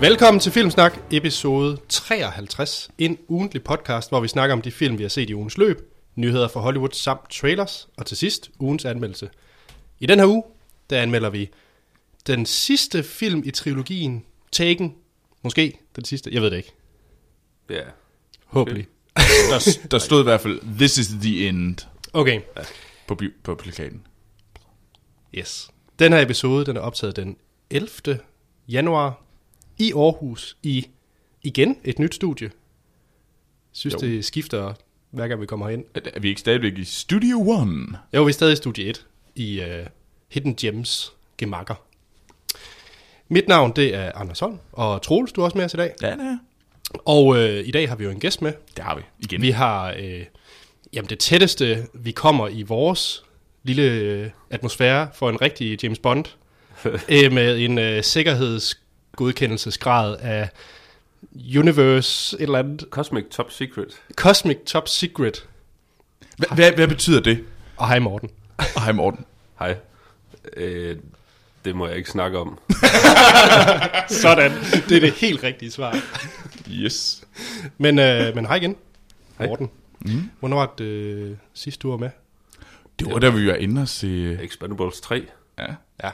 Velkommen til Filmsnak, episode 53. En ugentlig podcast, hvor vi snakker om de film, vi har set i ugens løb, nyheder fra Hollywood samt trailers, og til sidst ugens anmeldelse. I den her uge, der anmelder vi den sidste film i trilogien, Taken. Måske den sidste, jeg ved det ikke. Ja. Håbentlig. Der, der stod i hvert fald, this is the end Okay, på, bi- på plakaten. yes. Den her episode, den er optaget den 11. januar i Aarhus i igen et nyt studie. Synes Jo. det skifter hver gang vi kommer hen. Er, er vi ikke stadigvæk i Studio One? Jo, vi er stadig i studie 1 i uh, Hidden Gems gemakker. Mit navn, det er Anders Holm, og Troels, du er også med os i dag. Ja, det er. Og øh, i dag har vi jo en gæst med. Det har vi. Igen. Vi har øh, jamen det tætteste, vi kommer i vores lille øh, atmosfære for en rigtig James Bond, øh, med en øh, sikkerhedsgodkendelsesgrad af Universe, et eller andet, Cosmic Top Secret. Cosmic Top Secret. Hva- hvad, hvad betyder det? Og hej Morten. Og hej Morten. Hej. Øh, det må jeg ikke snakke om. Sådan, det er det helt rigtige svar. Yes. Men, øh, men hej igen, Hej. Morten. Mm. Hvornår var det øh, sidste du var med? Det var da vi var inde og se... Expendables 3. Ja. Ja.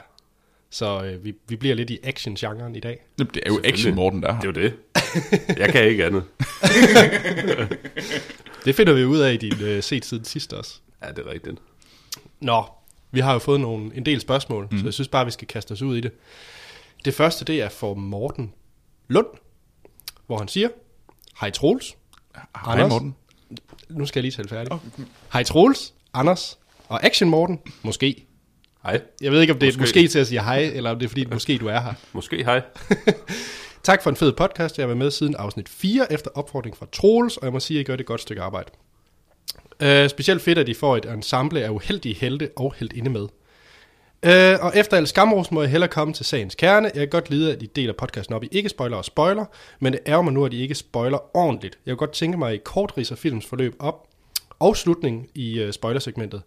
Så øh, vi, vi bliver lidt i action-genren i dag. Det er jo Action Morten, der er Det er jo det. Jeg kan ikke andet. Det finder vi ud af i din øh, set siden sidst også. Ja, det er rigtigt. Nå, vi har jo fået nogle, en del spørgsmål, mm. så jeg synes bare, vi skal kaste os ud i det. Det første, det er for Morten Lund, hvor han siger, Hej Troels. Hej Anders? Morten. Nu skal jeg lige tale færdig. Hej Troels, Anders og Action Morten. Måske. Hej. Jeg ved ikke, om det er et Måske. til at sige hej, eller om det er fordi, måske du er her. Måske hej. Tak for en fed podcast. Jeg har været med siden afsnit 4 efter opfordring fra Troels, og jeg må sige, at I gør det et godt stykke arbejde. Uh, specielt fedt, at I får et ensemble af uheldige helte og heldinde med. Uh, og efter al skamros må jeg hellere komme til sagens kerne. Jeg kan godt lide, at I deler podcasten op i ikke-spoiler og spoiler, men det ærger mig nu, at I ikke spoiler ordentligt. Jeg kunne godt tænke mig, at I kort ridser films forløb op og slutningen i uh, spoilersegmentet.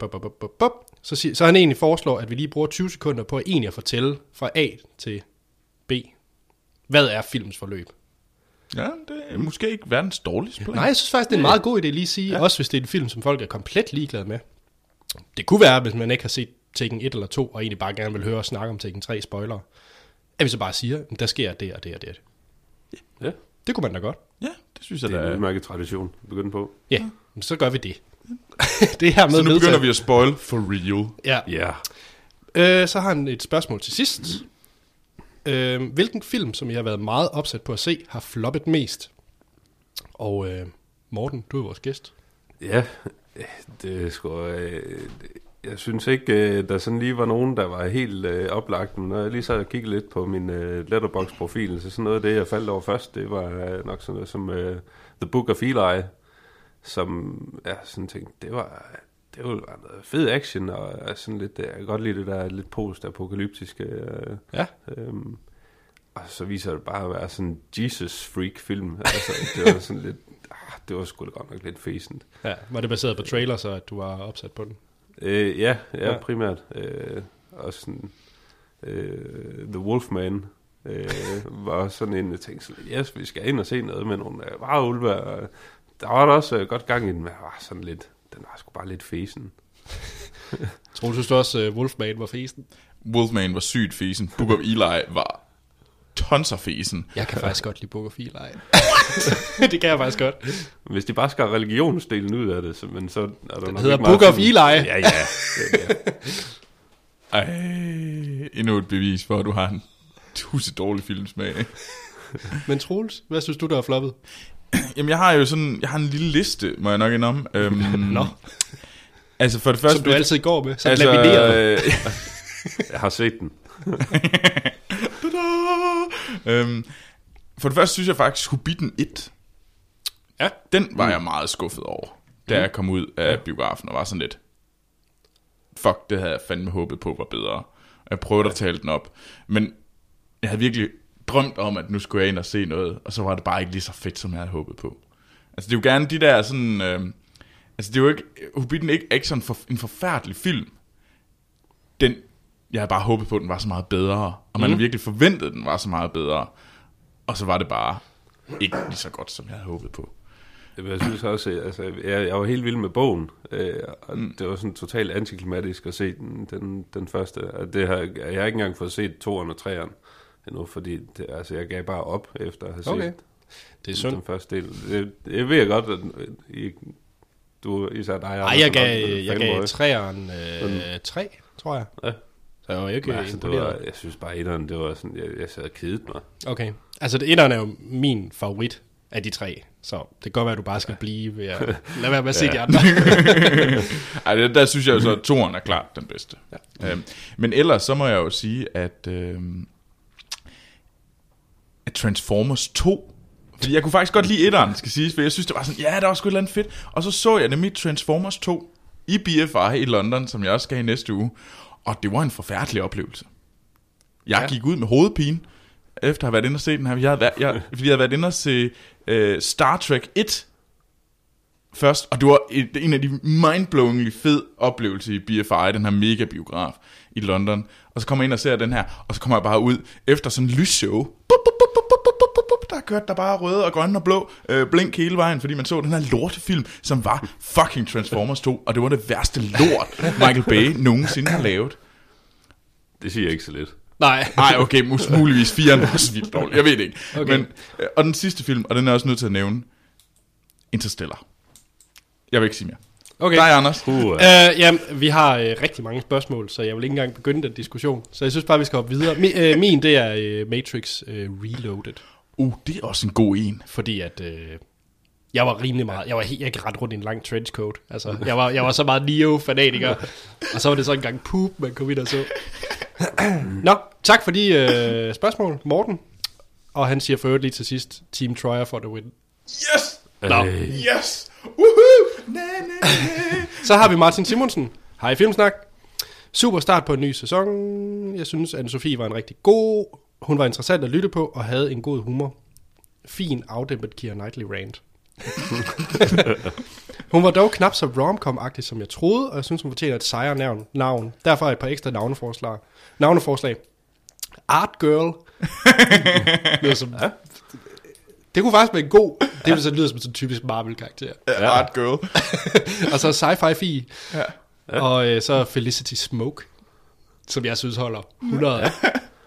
Bup, bup, bup, bup, bup. Så, sig- så han egentlig foreslår, at vi lige bruger 20 sekunder på at egentlig at fortælle fra A til B. Hvad er filmens forløb? Ja, det er måske ikke verdens dårligste plan. Nej, jeg synes faktisk, det er en meget god idé lige at sige, ja. også hvis det er en film, som folk er komplet ligeglade med. Det kunne være, hvis man ikke har set Taken 1 eller 2, og egentlig bare gerne vil høre os snakke om Taken 3 spoiler, at vi så bare siger, at der sker det og det og det. Ja, Det kunne man da godt. Ja, det synes jeg det er en udmærket tradition at begynde på. Ja, men så gør vi det. det er her med Så nu begynder vi at spoil for real. Ja. Ja. Øh, så har han et spørgsmål til sidst. Øh, hvilken film, som jeg har været meget opsat på at se, har floppet mest? Og øh, Morten, du er vores gæst. Ja, det sgu... Øh, jeg synes ikke, øh, der sådan lige var nogen, der var helt øh, oplagt. Men når jeg lige så og kiggede lidt på min øh, letterbox-profil, så sådan noget af det, jeg faldt over først, det var øh, nok sådan noget som øh, The Book of Eli, som jeg sådan tænkte, det var... Det var noget fed action, og sådan lidt, jeg kan godt lide det der lidt post-apokalyptiske. Øh, Ja. Øhm, og så viser det bare at være sådan en Jesus-freak-film. Altså, det var sådan lidt... Ah, det var sgu da godt nok lidt fæsent. ja. Var det baseret på trailer, så at du var opsat på den? Øh, ja, ja, Ja. ja, primært. Øh, og sådan... Øh, The Wolfman øh, var sådan en, jeg tænkte sådan, yes, vi skal ind og se noget med nogle øh, bare ulve. Og der var der også øh, godt gang i den, men var sådan lidt... Den var sgu bare lidt fæsen. Tror du, synes du også, uh, Wolfman var fesen? Wolfman var sygt fesen. Book of Eli var tons af fesen. Jeg kan faktisk godt lide Book of Eli. det kan jeg faktisk godt. Hvis de bare skal have religionsdelen ud af det, så, men så er der nok Den hedder ikke meget Book of film. Eli. Ja, ja. ja, ja. Ej, endnu et bevis for, at du har en tusind dårlig filmsmag. Men Troels, hvad synes du, der er floppet? Jamen, jeg har jo sådan, jeg har en lille liste, må jeg nok indom. Øhm, Nå. Altså, for det første... Som du altid går med, så altså, lamineret. øh, Jeg har set den. øhm, for det første synes jeg faktisk, Hobbiten 1, Ja. den var jeg meget skuffet over, da jeg kom ud af biografen og var sådan lidt, fuck, det havde jeg fandme håbet på var bedre. Jeg prøvede at tale den op, men jeg havde virkelig drømt om, at nu skulle jeg ind og se noget, og så var det bare ikke lige så fedt, som jeg havde håbet på. Altså, det er jo gerne de der sådan... Øh, altså, det er jo ikke... Hobbiten ikke, ikke sådan for, en forfærdelig film. Den, jeg havde bare håbet på, at den var så meget bedre. Og man Mhm. havde virkelig forventet, at den var så meget bedre. Og så var det bare ikke lige så godt, som jeg havde håbet på. Jeg synes også, altså, jeg, jeg var helt vild med bogen, øh, og mm. det var sådan totalt antiklimatisk at se den, den, den første. Og det har, jeg har ikke engang fået set toeren og treeren endnu, fordi det, altså, jeg gav bare op efter at have Okay. set Det er synd. den første del. Det, jeg ved godt, at I, du, især dig, Ej, jeg gav, jeg gav træeren øh, tre, tror jeg. Ja. Så jeg var ikke Men, altså, det imponeret. var, jeg synes bare, etteren, det var sådan, jeg, jeg sad og kedede mig. Okay. Altså, det etteren er jo min favorit af de tre. Så det kan godt være, at du bare skal blive ved at lade være med at se de andre. Ej, der, der synes jeg jo så, at toren er klart den bedste. Ja. Øhm, men ellers så må jeg jo sige, at, øhm, Transformers 2, fordi jeg kunne faktisk godt lide etteren, skal siges, for jeg synes, det var sådan, ja, der var sgu et eller andet fedt. Og så så jeg nemlig Transformers 2 i BFI i London, som jeg også skal i næste uge. Og det var en forfærdelig oplevelse. Jeg ja. gik ud med hovedpine, efter at have været inde og se den her. Jeg havde været, jeg, fordi jeg havde været inde og se øh, Star Trek 1 først, og det var et, en af de mindblowingly fed oplevelser i BFI, den her mega biograf i London. Og så kommer jeg ind og ser den her, og så kommer jeg bare ud efter sådan en lysshow. Bup, bup, bup, bup, bup, bup, bup, bup. Der kørte der bare røde og grønne og blå øh, blink hele vejen, fordi man så den her lortefilm, som var fucking Transformers 2, og det var det værste lort, Michael Bay nogensinde har lavet. Det siger jeg ikke så lidt. Nej. Nej, okay, mus, muligvis fire er også vildt dårligt. Jeg ved det ikke. Okay. Men, øh, og den sidste film, og den er jeg også nødt til at nævne, Interstellar. Jeg vil ikke sige mere. Okay. Dig, Anders. Uh, jamen, vi har øh, rigtig mange spørgsmål, så jeg vil ikke engang begynde den diskussion. Så jeg synes bare, vi skal hoppe videre. Mi, øh, min, det er øh, Matrix øh, Reloaded. Uh, det er også en god en. Fordi at... Øh, jeg var rimelig meget... Jeg var helt, jeg gik ret rundt i en lang trenchcoat. Altså, jeg var, jeg var så meget Neo-fanatiker. og så var det så en gang poop, man kom ind og så. Nå, tak for de øh, spørgsmål, Morten. Og han siger for øvrigt lige til sidst, Team Troyer for the win. Yes! Nå. Yes! Woohoo! Na, na, na. Så har vi Martin Simonsen. Hej Filmsnak. Super start på en ny sæson. Jeg synes, anne Sofie var en rigtig god. Hun var interessant at lytte på og havde en god humor. Fin, afdæmpet Keira Knightley rant. hun var dog knap så romcom-agtig, som jeg troede, og jeg synes, hun fortjener et sejre navn. navn. Derfor et par ekstra navneforslag. Navneforslag. Art Girl. lyder som, det kunne faktisk være en god... Det ville så lyde som sådan en typisk Marvel-karakter. Art girl. Og så sci-fi fi. Ja. Og øh, så Felicity Smoke, som jeg synes holder 100. Ja.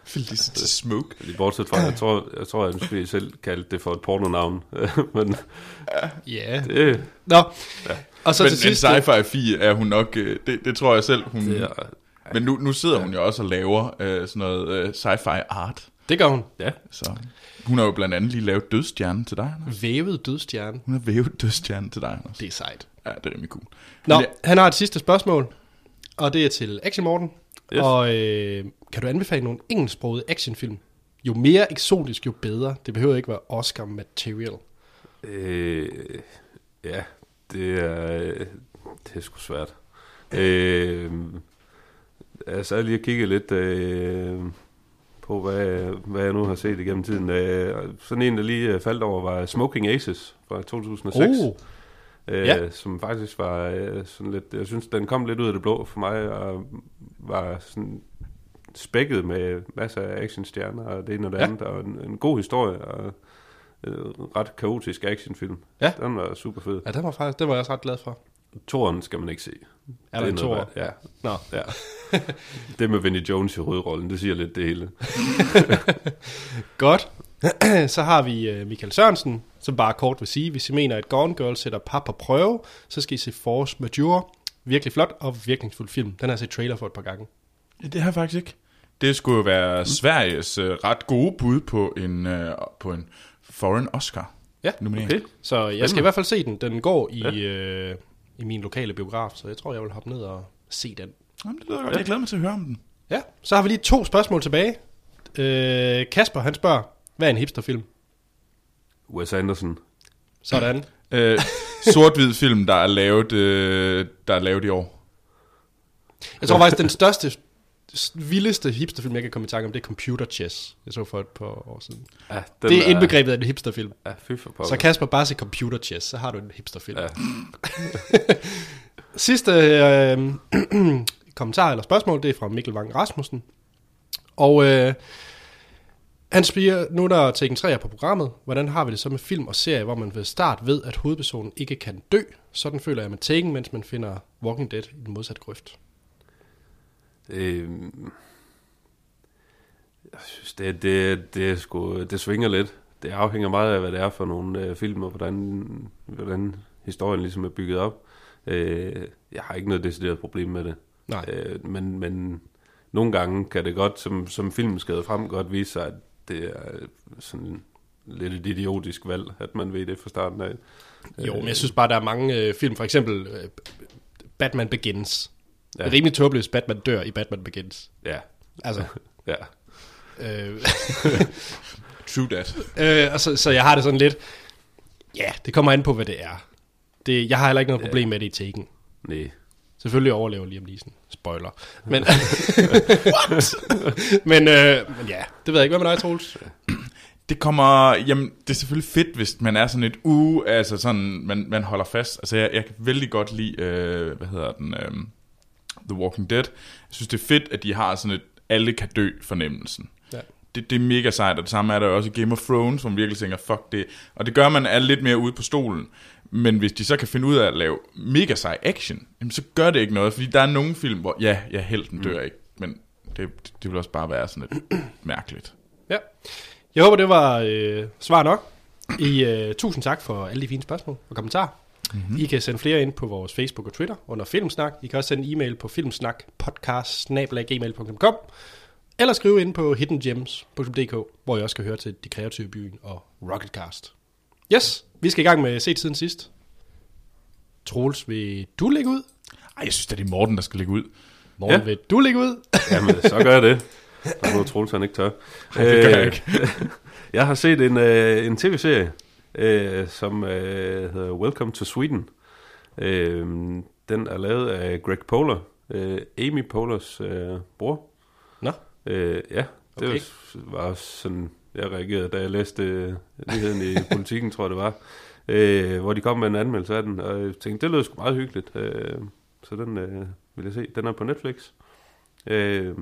Felicity Smoke. Lige bortset fra, jeg tror, jeg tror, at vi selv kaldte det for et pornonavn. Men ja. det, Nå. Og så men, til sidst... men sci-fi fi er hun nok, øh, det, det tror jeg selv, hun... det er, Men nu, nu sidder hun jo også og laver øh, sådan noget øh, sci-fi art. Det gør hun. ja, Så hun har jo blandt andet lige lavet Dødstjernen til dig, Anders. Vævet dødstjerne. Hun har vævet Dødstjernen til dig, Anders. Det er sejt. Ja, det er rimelig cool. Nå, Men han har et sidste spørgsmål. Og det er til Action Morten. Yes. Og øh, kan du anbefale nogle engelsksprogede actionfilm? Jo mere eksotisk, jo bedre. Det behøver ikke være Oscar material. øh, ja, det er, det er sgu svært. Øh, jeg sad lige og kiggede lidt øh, på, hvad, hvad jeg nu har set igennem tiden. Øh, sådan en, der lige øh, faldt over, var Smoking Aces fra 2006. Oh, øh, Ja. som faktisk var øh, sådan lidt, jeg synes, den kom lidt ud af det blå for mig, og var sådan spækket med masser af actionstjerner, og det ene og det Ja. andet, og en, en god historie, og øh, ret kaotisk actionfilm. Ja. Den var super fed. ja, den var faktisk, den var jeg også ret glad for. Toren skal man ikke se. Er der Det en værd. Ja, Nå. ja. det med Vinnie Jones i hovedrollen, det siger lidt det hele. Godt. så har vi uh, Michael Sørensen, som bare kort vil sige, hvis I mener, at Gone Girl sætter par på prøve, så skal I se Force Majeure. Virkelig flot og virkningsfuld film. Den har jeg set trailer for et par gange. Ja, det har jeg faktisk ikke. Det skulle jo være Sveriges øh, ret gode bud på en, øh, på en foreign Oscar. Ja. Okay. Så jeg skal i hvert fald se den. Den går i, øh, i min lokale biograf, så jeg tror, jeg vil hoppe ned og se den. Jamen, det lyder godt. Jeg glæder mig til at høre om den. Ja, så har vi lige to spørgsmål tilbage. Øh, Kasper, han spørger, hvad er en hipsterfilm? Wes Anderson. Sådan. Øh, sort-hvid film, der er lavet, øh, der er lavet i år. Jeg tror faktisk, den største, vildeste hipsterfilm, jeg kan komme i tanke om, det er Computer Chess. Jeg så for et par år siden. Ja, Den det er indbegrebet af en hipsterfilm. Ja, fy for pokker. Så Kasper, bare se Computer Chess, så har du en hipsterfilm. Ja. Sidste øh, kommentar eller spørgsmål, det er fra Mikkel Wang Rasmussen. Og øh, han spørger, nu er der Taken 3 på programmet, hvordan har vi det så med film og serie, hvor man ved start ved, at hovedpersonen ikke kan dø? Sådan føler jeg med Taken, mens man finder Walking Dead i den modsatte grøft. Øh, jeg synes, det, det, det, sgu, det svinger lidt. Det afhænger meget af, hvad det er for nogle øh, film, og hvordan, hvordan historien ligesom er bygget op. Øh, jeg har ikke noget decideret problem med det. Nej. Øh, men, men nogle gange kan det godt, som, som filmen skader frem, godt vise sig, at det er sådan lidt et idiotisk valg, at man ved det fra starten af. Jo, men jeg synes bare, der er mange øh, film, for eksempel øh, Batman Begins. Ja. Det er rimelig tåbeligt, Batman dør i Batman Begins. Ja, Altså, ja. øh, True that. øh, og så, så jeg har det sådan lidt, ja, det kommer an på, hvad det er. Det, jeg har heller ikke noget problem med det i Taken. Nej. Selvfølgelig overlever Liam Neeson. Spoiler. Men, What? men, øh, men ja, det ved jeg ikke. Hvad med dig, Troels? Det kommer, jamen, det er selvfølgelig fedt, hvis man er sådan et u, altså sådan, man, man holder fast. Altså, jeg, jeg kan vældig godt lide, øh, hvad hedder den, øh, The Walking Dead. Jeg synes, det er fedt, at de har sådan et alle kan dø fornemmelsen. Ja. Det, det er mega sejt, og det samme er der også i Game of Thrones, hvor man virkelig tænker, fuck det. Og det gør, man er lidt mere ude på stolen. Men hvis de så kan finde ud af at lave mega sej action, jamen, så gør det ikke noget. Fordi der er nogle film, hvor ja, ja helten dør ikke. Men det, det vil også bare være sådan lidt mærkeligt. Ja. Jeg håber, det var øh, svar nok. I, øh, tusind tak for alle de fine spørgsmål og kommentarer. Mm-hmm. I kan sende flere ind på vores Facebook og Twitter under Filmsnak. I kan også sende en e-mail på filmsnakpodcast.gmail.com eller skrive ind på hiddengems.dk, hvor I også kan høre til De Kreative Byen og Rocketcast. Yes, vi skal i gang med set siden sidst. Troels, vil du lægge ud? Ej, jeg synes, det er Morten, der skal lægge ud. Morgen, Ja. vil du lægge ud? Jamen, så gør jeg det. Der er noget Troels, han ikke tør. Ej, det gør jeg Øh, ikke. jeg har set en, øh, en tv-serie, øh, som øh, hedder Welcome to Sweden. Øh, den er lavet af Greg Polar, øh, Amy Polars øh, bror. Nå. Øh, ja, det Okay. var også sådan, jeg reagerede, da jeg læste øh, nyheden i politikken, tror jeg det var, øh, hvor de kom med en anmeldelse af den, og jeg tænkte, det lød sgu meget hyggeligt, øh, så den øh, vil jeg se. Den er på Netflix. Øh,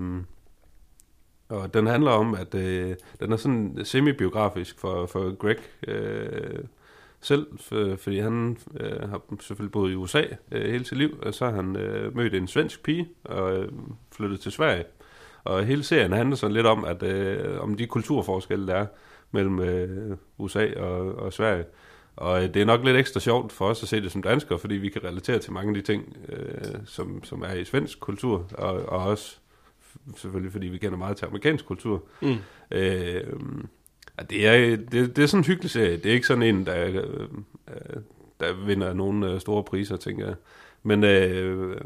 og den handler om, at øh, den er sådan semi-biografisk for, for Greg øh, selv, for, fordi han øh, har selvfølgelig boet i USA øh, hele sit liv, og så har han øh, mødt en svensk pige og øh, flyttet til Sverige. Og hele serien handler sådan lidt om, at øh, om de kulturforskelle, der er mellem øh, USA og, og Sverige. Og øh, det er nok lidt ekstra sjovt for os at se det som danskere, fordi vi kan relatere til mange af de ting, øh, som, som er i svensk kultur, og, og også selvfølgelig fordi vi kender meget til amerikansk kultur. Mm. Øh, og det, er, det, det er sådan en hyggelig serie. Det er ikke sådan en, der, øh, øh, der vinder nogle øh, store priser, tænker jeg. Men øh,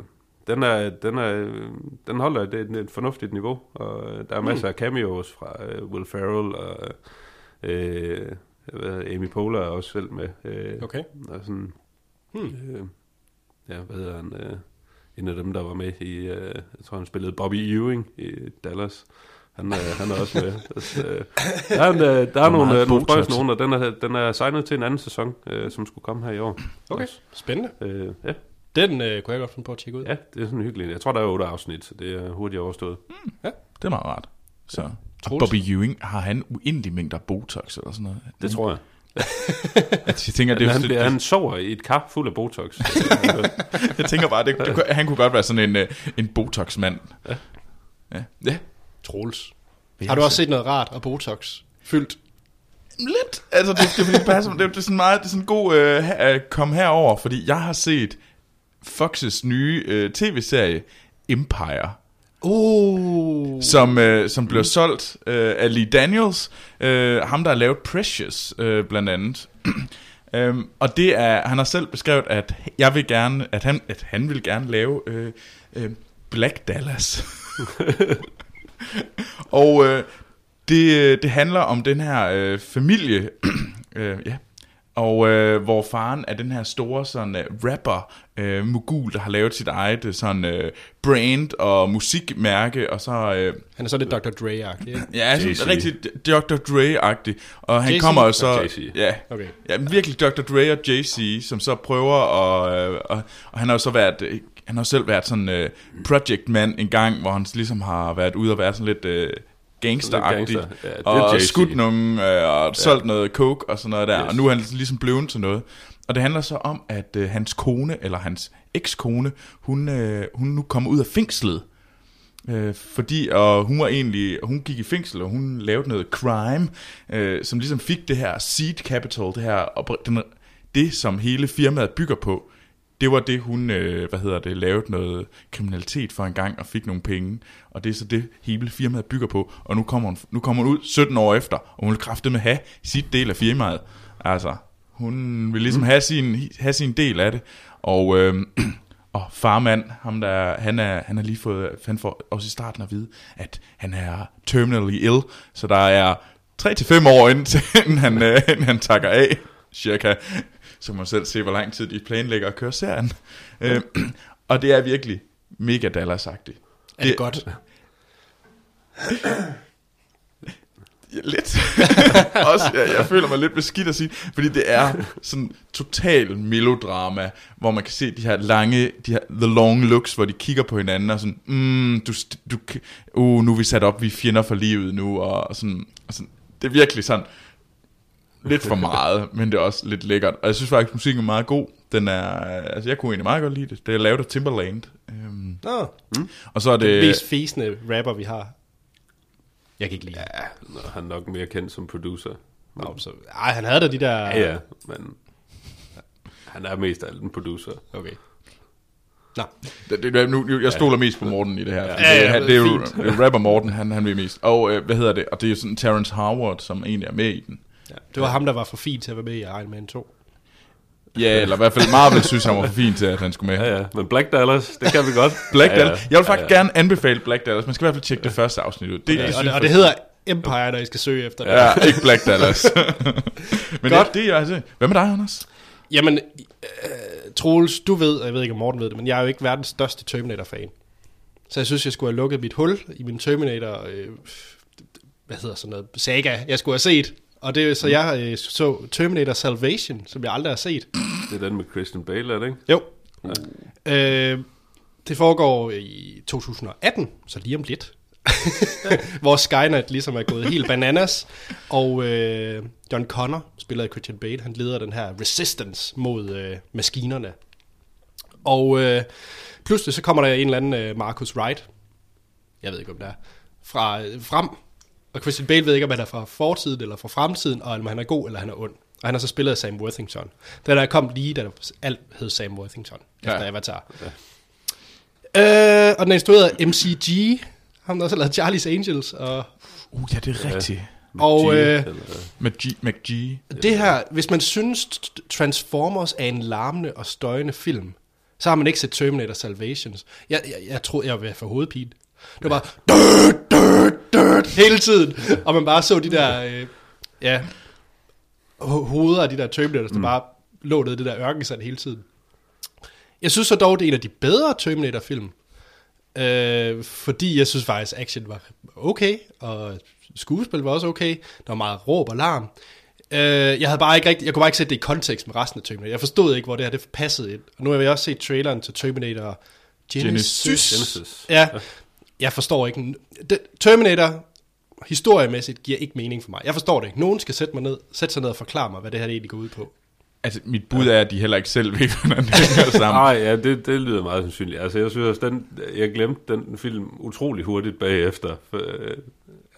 den, er, den, er, den holder et, et, et fornuftigt niveau, og der er masser af cameos fra øh, Will Ferrell, og øh, Amy Poehler er også selv med. Øh, Okay. og sådan, Hmm. øh, ja, hvad hedder han? Øh, en af dem, der var med i, øh, jeg tror han spillede Bobby Ewing i Dallas. Han, øh, han er også med. Altså, øh, der er, en, øh, der er nogle, øh, nogle nogen, og den er, den er signet til en anden sæson, øh, som skulle komme her i år. Okay, Også. spændende. Øh, ja, Den øh, kunne jeg godt finde på at tjekke ud. ja, det er sådan hyggeligt. Jeg tror, der er otte afsnit, så det er hurtigt overstået. Det er meget rart. Så. Og Troels? Bobby Ewing, har han uendelig mængder Botox eller sådan noget? Det tror jeg. Jeg tænker, det, er han, det, det, han sover i et kap fuld af Botox. jeg tænker bare, det, det, han kunne godt være sådan en, øh, en Botox-mand. Ja. Ja. ja. Troels. Har du også set noget rart og Botox fyldt? Lidt. Altså, det, det, det, passer, det, det er sådan meget, det er sådan en god øh, øh, kom herover, fordi jeg har set Foxes nye øh, tv-serie Empire, Uh. som, øh, som blev solgt øh, af Lee Daniels, øh, ham der har lavet Precious øh, blandt andet. øhm, og det er, han har selv beskrevet, at jeg vil gerne, at han, at han vil gerne lave øh, øh, Black Dallas. og øh, det, det handler om den her øh, familie, øh, ja, og øh, hvor faren er den her store sådan uh, rapper øh, mogul, der har lavet sit eget øh, sådan øh, brand og musikmærke, og så øh, Han er så lidt Dr. Dre-agtig, ikke? ja, sådan rigtig Dr. Dre-agtig, og han Jay-Z? kommer så Og Jay-Z. ja, Okay. Ja, men virkelig Dr. Dre og Jay-Z, som så prøver at... Øh, og, og han har jo så været... Han har jo selv været sådan øh, project man en gang, hvor han ligesom har været ude og være sådan lidt øh, gangsteragtig. Lidt gangster. Ja, det og skudt nogen, øh, og solgt noget coke og sådan noget der. Yes. Og nu er han ligesom blevet til noget. Og det handler så om, at øh, hans kone, eller hans ekskone, hun, øh, hun nu kommer ud af fængslet. Øh, fordi og hun var egentlig, hun gik i fængsel, og hun lavede noget crime, øh, som ligesom fik det her seed capital, det her, den, det som hele firmaet bygger på, det var det, hun, øh, hvad hedder det, lavede noget kriminalitet for en gang og fik nogle penge. Og det er så det, hele firmaet bygger på. Og nu kommer hun, nu kommer hun ud 17 år efter, og hun vil kræfte med have sit del af firmaet. Altså, hun vil ligesom have sin, have sin del af det. Og, øh, og farmand, ham der, han er, han har lige fået, han får også i starten at vide, at han er terminally ill. Så der er 3-5 år indtil inden han, øh, inden han takker af, cirka. Så må selv se, hvor lang tid de planlægger at køre serien. Øh, og det er virkelig mega Dallas-agtigt. Er det godt? Ja, lidt. Også, jeg, jeg føler mig lidt beskidt at sige, fordi det er sådan total melodrama, hvor man kan se de her lange, de her the long looks, hvor de kigger på hinanden og sådan, mm, du, du, uh, nu er vi sat op, vi er fjender for livet nu, og, og sådan, og sådan, det er virkelig sådan, lidt for meget, men det er også lidt lækkert. Og jeg synes faktisk, musikken er meget god. Den er, altså jeg kunne egentlig meget godt lide det. Det er lavet af Timberland. Øhm, Nå, og så er det det... mest fæsende rapper, vi har. Jeg kan ikke lide ja. Han er nok mere kendt som producer. Nå, så, ej, han havde da de der... Ja, ja, men han er mest af en producer. Okay. Nå, Det, nu, jeg stoler mest på Morten i det her. fordi Ja, ja, det, han- det er jo det er jo rapper Morten, han, han vil mest. Og øh, hvad hedder det? Og det er jo sådan Terrence Howard, som egentlig er med i den. Ja. det var ham, der var for fint til at være med i Iron Man 2. Ja, eller i hvert fald Marvel synes, han var for fint til, at han skulle med. Ja, ja, men Black Dallas, det kan vi godt. Black ja, Dallas. Jeg vil faktisk ja, ja. gerne anbefale Black Dallas. Man skal i hvert fald tjekke det første afsnit ud. Det, Ja, det, og, det, og det hedder Empire, når I skal søge efter det. Ja, ikke Black Dallas. Men Godt. det, det er altså... Hvad med dig, Anders? Jamen, øh, Troels, du ved, og jeg ved ikke, om Morten ved det, men jeg er jo ikke verdens største Terminator-fan. Så jeg synes, jeg skulle have lukket mit hul i min Terminator, øh, hvad hedder sådan noget, saga, jeg skulle have set. Og det er så jeg øh, så Terminator Salvation, som jeg aldrig har set. Det er den med Christian Bale, er det ikke? Jo. Øh, det foregår i 2018, så lige om lidt. hvor Skynet ligesom er gået helt bananas, og øh, John Connor, spiller af Christian Bale, han leder den her resistance mod øh, maskinerne. Og øh, pludselig så kommer der en eller anden øh, Marcus Wright, jeg ved ikke om det er, fra, øh, frem, og Christian Bale ved ikke, om han er fra fortiden eller fra fremtiden, og om han er god eller han er ond. Og han har så spillet af Sam Worthington. Den der kom lige, da alt hed Sam Worthington, efter Ja. Avatar. Øh, og den er instrueret af MCG, ham der også har lavet Charlie's Angels, og, Uh, ja, det er rigtigt. og G, øh, McG. McG. det her, hvis man synes Transformers er en larmende og støjende film, så har man ikke set Terminator Salvations. Jeg, jeg, jeg troede, jeg ville få hovedpine. Det var bare død, hele tiden. Og man bare så de der, øh, ja, ho- hoveder af de der Terminators, der bare lå nede i det der ørkensand hele tiden. Jeg synes så dog, det er en af de bedre Terminator-film. Øh, fordi jeg synes faktisk, action var okay, og skuespil var også okay. Der var meget råb og larm. Øh, jeg havde bare ikke rigtig, jeg kunne bare ikke sætte det i kontekst med resten af Terminator. Jeg forstod ikke, hvor det her det passede ind. Og nu har jeg også set traileren til Terminator. Genesis. Genesis. Ja, jeg forstår ikke. Det, Terminator, historiemæssigt, giver ikke mening for mig. Jeg forstår det ikke. Nogen skal sætte, mig ned, sætte sig ned og forklare mig, hvad det her egentlig går ud på. Altså, mit bud er, at de heller ikke selv ved, hvordan det hænger sammen. Nej, ja, det, det lyder meget sandsynligt. Altså, jeg synes også, den, jeg glemte den film utrolig hurtigt bagefter. For, øh,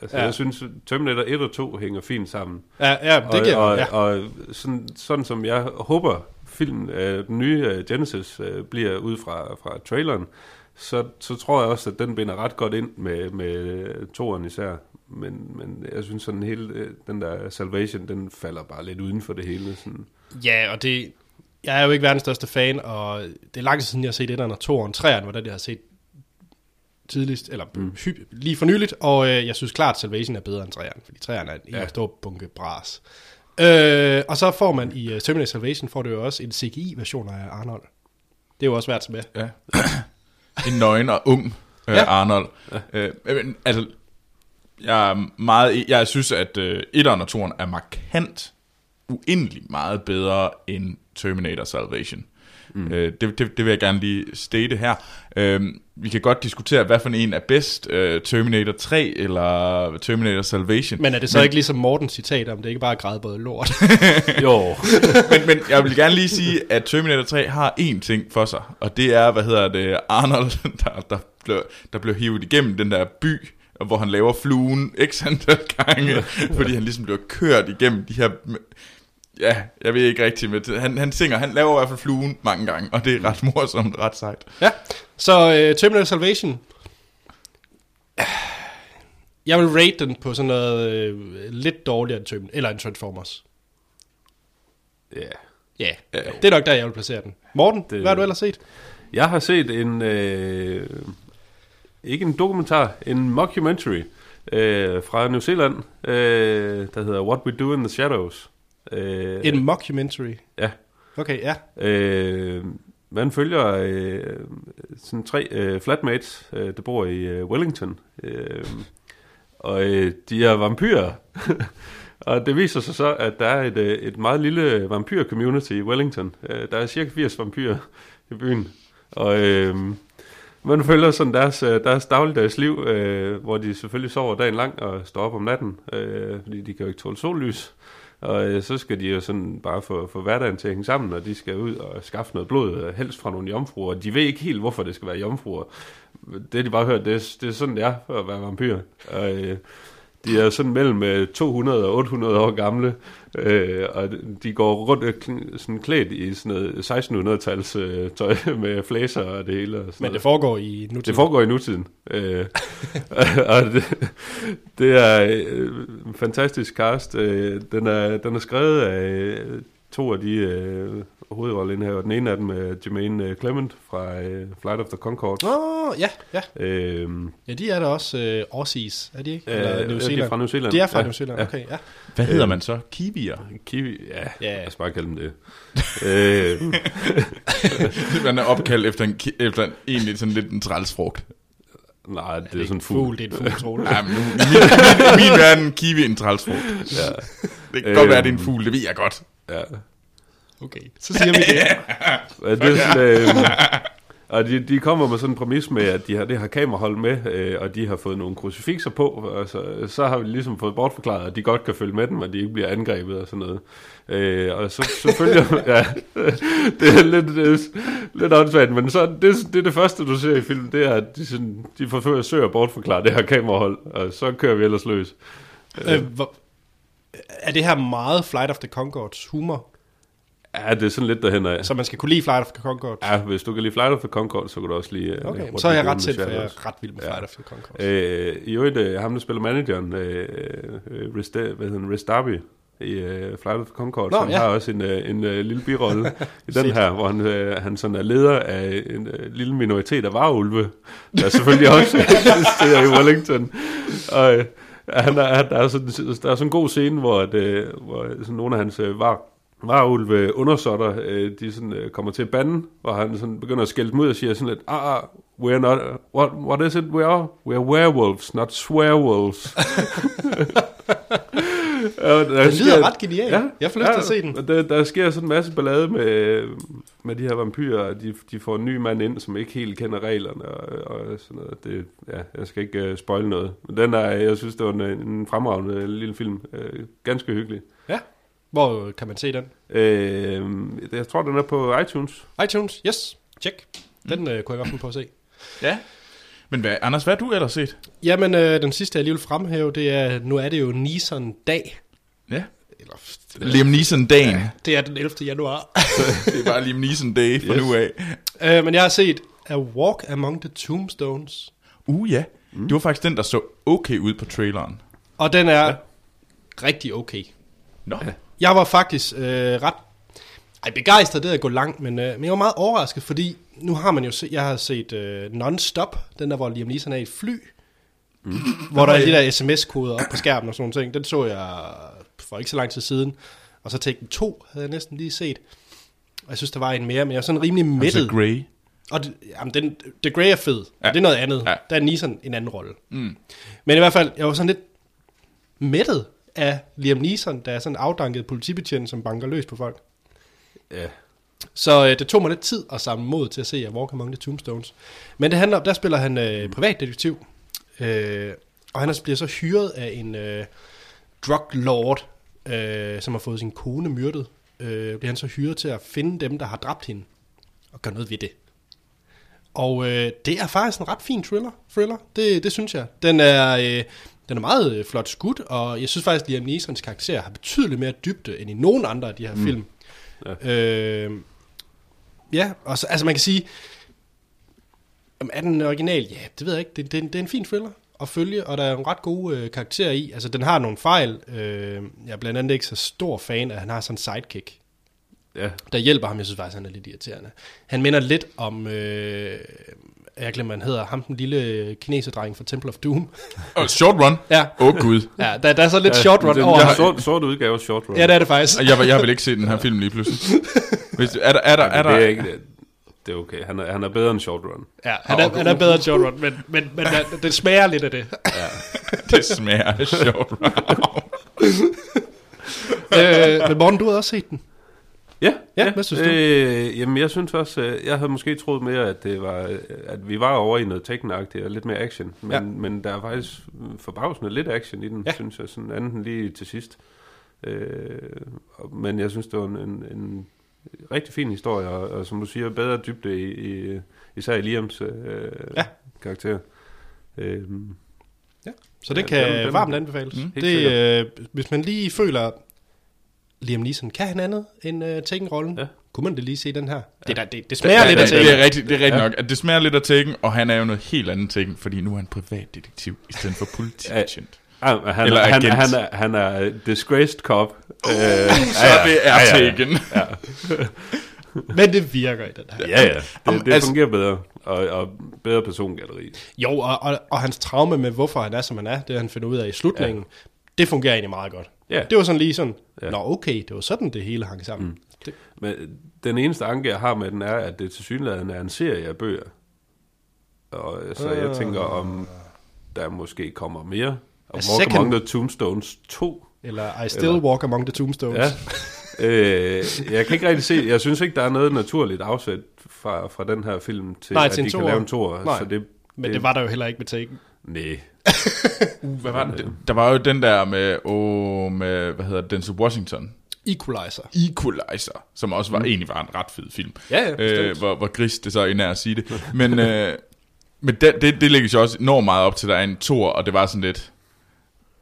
altså, Ja. jeg synes, Terminator 1 og 2 hænger fint sammen. Ja, ja det og, giver og, ja. og sådan, sådan som jeg håber, filmen, øh, den nye øh, Genesis øh, bliver ud fra, fra traileren, så, så tror jeg også, at den binder ret godt ind med, med toeren især. Men, men jeg synes sådan hele øh, den der Salvation, den falder bare lidt uden for det hele. Sådan. Ja, og det... Jeg er jo ikke verdens største fan, og det er lang tid siden, jeg har set 1'eren og 2'eren. 3'eren var den, jeg har set tidligst, eller mm. hy, lige for nyligt, og øh, jeg synes klart, Salvation er bedre end 3'eren, fordi 3'eren er en ja. Stor bunke bras. Øh, og så får man i uh, Terminator Salvation, får du jo også en CGI-version af Arnold. Det er jo også værd med. Ja. en nøgen og ung øh, Ja. Arnold. Øh, men, altså, jeg er meget, jeg synes, at øh, 1'eren og 2'eren er markant uendelig meget bedre end Terminator Salvation. Mm. Øh, det, det, det vil jeg gerne lige state her. Øh, vi kan godt diskutere, hvad for en er bedst, øh, Terminator 3 eller Terminator Salvation. Men er det så men, ikke ligesom Mortens citat om, det ikke bare er grædbåde lort? Jo. men, men jeg vil gerne lige sige, at Terminator 3 har én ting for sig, og det er, hvad hedder det, Arnold, der, der, blev, der blev hivet igennem den der by, og hvor han laver fluen x antal gange, fordi han ligesom bliver kørt igennem de her... Ja, jeg ved ikke rigtigt, men han, han synger, han laver i hvert fald fluen mange gange, og det er ret morsomt, ret sejt. ja, så uh, Terminator Salvation. Jeg vil rate den på sådan noget øh, lidt dårligere end, Terminator, eller end Transformers. Ja. Ja, yeah. det er nok der, jeg vil placere den. Morten, det... Det- hvad har du ellers set? Jeg har set en, øh, ikke en dokumentar, en mockumentary øh, fra New Zealand, øh, der hedder What We Do in the Shadows. Øh, En mockumentary. Ja. Okay, ja. Øh, man følger øh, sådan tre øh, flatmates, øh, der bor i øh, Wellington. Øh, og øh, de er vampyrer. og det viser sig så, at der er et, øh, et meget lille vampyr-community i Wellington. Øh, der er cirka 80 vampyrer i byen. Og øh, man følger sådan deres, øh, deres dagligdags liv, øh, hvor de selvfølgelig sover dagen lang og står op om natten, øh, fordi de kan jo ikke tåle sollys. Og øh, så skal de jo sådan bare få, få hverdagen til at hænge sammen, og de skal ud og skaffe noget blod, øh, helst fra nogle jomfruer. De ved ikke helt, hvorfor det skal være jomfruer. Det de bare hørt, det, det er sådan, det er for at være vampyr. Og, øh, de er sådan mellem øh, 200 og 800 år gamle, øh, og de går rundt øh, sådan klædt i sådan noget 1600-tals øh, tøj med flæser og det hele. Og sådan Men noget. det foregår i nutiden. Det foregår i nutiden. Øh, og det, det er øh, fantastisk cast. Øh, den, er, den er skrevet af øh, to af de øh, hovedroller Den ene af dem er Jermaine øh, Clement fra øh, Flight of the Conchords. Åh, oh, ja, ja. Øh, Ja, de er der også øh, Aussies, er de ikke? Øh, Eller ja, New de er Zealand? fra New Zealand. De er fra Ja, New Zealand, ja. okay, ja. Hvad hedder man så? Kiwier? Kiwi, ja, Ja. lad os bare kalde dem det. øh, Man er opkaldt efter en, efter en egentlig sådan lidt en trælsfrugt. nej, det, Det er sådan en fugl. Det er en fugl, tror du. Ja, men nu, min, min, min verden, kiwi er en trælsfrugt. Ja, Det kan godt være, at det er en Øhm. fugl, det ved jeg godt. ja. Okay, så siger vi det. Ja, det er sådan, øh, og de, de kommer med sådan en præmis med, at de har det her kamerahold med, øh, og de har fået nogle krucifixer på, og så, så har vi ligesom fået bortforklaret, at de godt kan følge med dem, og de ikke bliver angrebet og sådan noget. Øh, og så selvfølgelig, ja, det er lidt, det er, lidt åndssvagt, men så, det, det er det første, du ser i filmen, det er, at de, sådan, de forsøger at bortforklare det her kamerahold, og så kører vi ellers løs. øh, hvor, er det her meget Flight of the Concords humor? Ja, det er sådan lidt derhen af. Så man skal kunne lide Flight of the Concords? Ja, hvis du kan lide Flight of the Concord, så kan du også lide... øh, Okay, What så er jeg ret selv, for jeg er ret vild med Ja. Flight of the Concords. Øh, I øvrigt, øh, ham der spiller manageren, øh, øh, hvad hedder han, Rhys Darby, i øh, Flight of the Concord, Nå, han ja. har også en, øh, en øh, lille birolle i den her, hvor han, øh, han sådan er leder af en øh, lille minoritet af varulve, der selvfølgelig også eksisterer i Wellington. Og øh, han er, der, er sådan, der er sådan en god scene, hvor, at, øh, hvor sådan nogle af hans øh, var, varulve undersåtter, øh, de sådan, øh, kommer til at bande, og han sådan begynder at skælde dem ud og siger sådan lidt, ah, ah, we're not, what, what is it we are? We're werewolves, not swearwolves. Og der Den lyder ret genial. Jeg får lyst til at se den. og Der, der sker sådan en masse ballade med, med de her vampyrer, de, de får en ny mand ind, som ikke helt kender reglerne, og, og sådan noget. Det, ja, jeg skal ikke uh, spoil noget. Men den er, jeg synes, det var en, en fremragende lille film. Uh, ganske hyggelig. Ja. Hvor kan man se den? Uh, jeg tror, den er på iTunes. iTunes, yes, check. Den øh, kunne jeg godt finde på at se. Ja. Men hvad, Anders, hvad har du ellers set? Jamen, øh, den sidste, jeg lige vil fremhæve, det er, nu er det jo Nissan-dag. Ja. Eller, Liam Neeson-dagen. det er den 11. januar. det er bare Liam Neeson-day fra Yes. nu af. øh, men jeg har set A Walk Among the Tombstones. Uh, ja. Mm. Det var faktisk den, der så okay ud på traileren. Og den er ja. rigtig okay. Nå. Jeg var faktisk øh, ret ej, begejstret, det er at gå langt, men, øh, men jeg var meget overrasket, fordi nu har man jo se, jeg har set øh, Non-Stop, den der, hvor Liam Neeson er i et fly, mm. hvor der er de der sms-koder op på skærmen og sådan nogle ting. Den så jeg for ikke så lang tid siden. Og så Taken 2 havde jeg næsten lige set. Og jeg synes, der var en mere, men jeg var sådan rimelig Altså mættet. Grey. Og det, jamen, den, The Grey er fed. Ja. Det er noget andet. Ja. Der er Neeson en anden rolle. Mm. Men i hvert fald, jeg var sådan lidt mættet af Liam Neeson, der er sådan en afdanket politibetjent, som banker løs på folk. Ja. Så øh, det tog mig lidt tid at samle mod til at se at Walk Among the Tombstones. Men det handler om, der spiller han øh, privatdetektiv, øh, og han er- bliver så hyret af en øh, drug lord, øh, som har fået sin kone myrdet. Øh, bliver han så hyret til at finde dem, der har dræbt hende, og gøre noget ved det. Og øh, det er faktisk en ret fin thriller, thriller. Det, det synes jeg. Den er, øh, den er meget øh, flot skudt, og jeg synes faktisk, at Liam Neesons karakter har betydeligt mere dybde end i nogen andre af de her mm. film. Ja. Øh, ja, og så, altså man kan sige, er den original? Ja, det ved jeg ikke. Det, det, det er en fin thriller at følge, og der er en ret gode øh, karakterer i. Altså, den har nogle fejl. Øh, jeg er blandt andet ikke så stor fan af, at han har sådan en sidekick, Ja. der hjælper ham. Jeg synes faktisk, han er lidt irriterende. Han minder lidt om, øh, jeg glemmer, han hedder, ham den lille kineserdreng fra Temple of Doom. Og Short Run. ja, Åh oh, gud. ja der, der er så lidt ja, short run den, over den ham. sort, sort udgave af Short Run. Ja, det er det faktisk. Jeg, jeg har vel ikke set den her film lige pludselig. Hvis, er der, er der, er er der, det er ikke det. Det er okay. Han er, han er bedre end Short Run. Ja, han er, han er bedre end short run, men, men, men det smager lidt af det. det smager af Short Run. øh, men Morten, du har også set den. Ja, Ja, hvad synes du? Øh, jamen, jeg synes også, øh, jeg havde måske troet mere, at det var, øh, at vi var over i noget tekken og lidt mere action. Men, Ja. ja. men der er faktisk forbavsende lidt action i den, Ja. ja. synes jeg, sådan andet end lige til sidst. Øh, men jeg synes, det var en, en, en rigtig fin historie, og, og som du siger, bedre dybde i, i især i Liams øh, Ja. karakter. Øh, Så det Ja, kan den- den- varmt anbefales. Mm, det, øh, hvis man lige føler, Liam Neeson, kan han andet end øh, Taken-rollen? Ja. Kunne man det lige se den her? Det, der, det, det smager Ja, lidt af det, det Taken. er rigtigt, det er rigtigt Ja. nok. At det smager lidt af Taken, og han er jo noget helt andet Taken, fordi nu er han privatdetektiv i stedet for politibetjent. han, han, Eller han, agent. han, er, han er disgraced cop. Øh, Så det er Taken. Men det virker i den her. Ja, ja. Om, Det, det altså- fungerer bedre. Og, og bedre persongalleri. Jo, og, og, og hans traume med, hvorfor han er, som han er, det han finder ud af i slutningen, ja. Det fungerer egentlig meget godt. Ja. Det var sådan lige sådan, ja. Nå okay, det var sådan, det hele hang sammen. Mm. Det, Men den eneste anke, jeg har med den, er, at det til synligheden er en serie af bøger. Og så Ah. jeg tænker, om der måske kommer mere. Og Walk second- Among the Tombstones 2. eller I Still Eller- Walk Among the Tombstones. Ja. øh, jeg kan ikke rigtig se, jeg synes ikke, der er noget naturligt afsæt fra, fra den her film til, Nej, at til en de kan lave en toer. Så det, Men det var der jo heller ikke med Taken. Nej. Uh, hvad var den? Der var jo den der med, oh, med hvad hedder det, Denzel Washington. Equalizer. Equalizer, som også var, mm. egentlig var en ret fed film. Ja, ja, øh, bestemt. hvor, hvor gris det så er at sige det. Men, øh, men det, det, det lægges jo også enormt meget op til, der er en tor, og det var sådan lidt...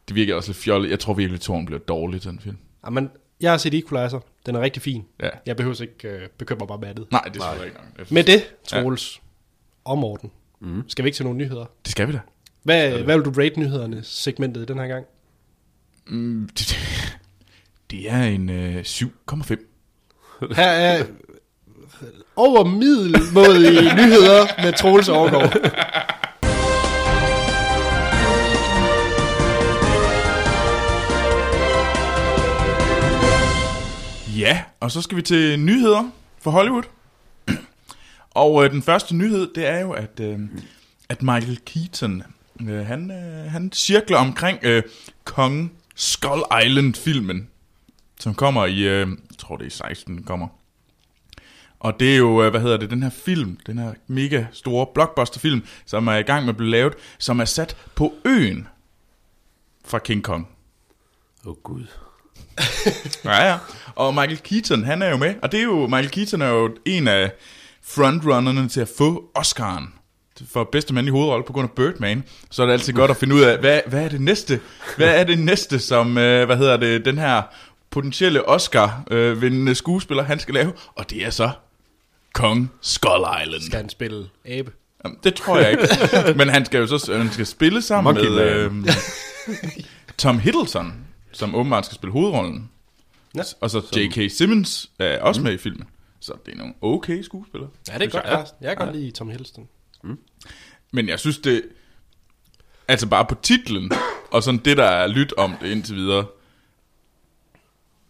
Det virkede også lidt fjollet. Jeg tror virkelig, at toren blev dårlig, den film. Jamen, jeg har set Equalizer. Den er rigtig fin. Ja. Jeg behøver ikke øh, bekymre mig med det. Nej, det tror jeg ikke nok. Med det, Troels ja. og Morten, mm. skal vi ikke til nogle nyheder? Det skal vi da. Hvad, hvad vil du rate nyhederne segmentet den her gang? Mm, det, det er en øh, 7,5. Her er over middelmådige nyheder med Troels Overgaard. Ja, og så skal vi til nyheder fra Hollywood. Og øh, den første nyhed, det er jo, at, øh, at Michael Keaton, øh, han, øh, han cirkler omkring øh, Kong Skull Island-filmen, som kommer i, øh, jeg tror det er i 16, den kommer. Og det er jo, øh, hvad hedder det, den her film, den her mega store blockbuster-film, som er i gang med at blive lavet, som er sat på øen fra King Kong. Åh oh, gud. Ja, ja. Og Michael Keaton, han er jo med. Og det er jo, Michael Keaton er jo en af frontrunnerne til at få Oscar'en for bedste mand i hovedrolle på grund af Birdman. Så er det altid godt at finde ud af, hvad, hvad er det næste? Hvad er det næste, som, øh, hvad hedder det, den her potentielle Oscar-vindende skuespiller, han skal lave? Og det er så Kong Skull Island. Skal han spille abe? Jamen, Det tror jeg ikke. Men han skal jo så han skal spille sammen Monkey med øh, Tom Hiddleston, som åbenbart skal spille hovedrollen. Ja. Og så J.K. Simmons er også med i filmen. Så det er nogle okay skuespillere. Ja, det er godt. jeg. Jeg, kan godt lide Tom Hiddleston. Men jeg synes det... Altså bare på titlen, og sådan det, der er lyt om det indtil videre,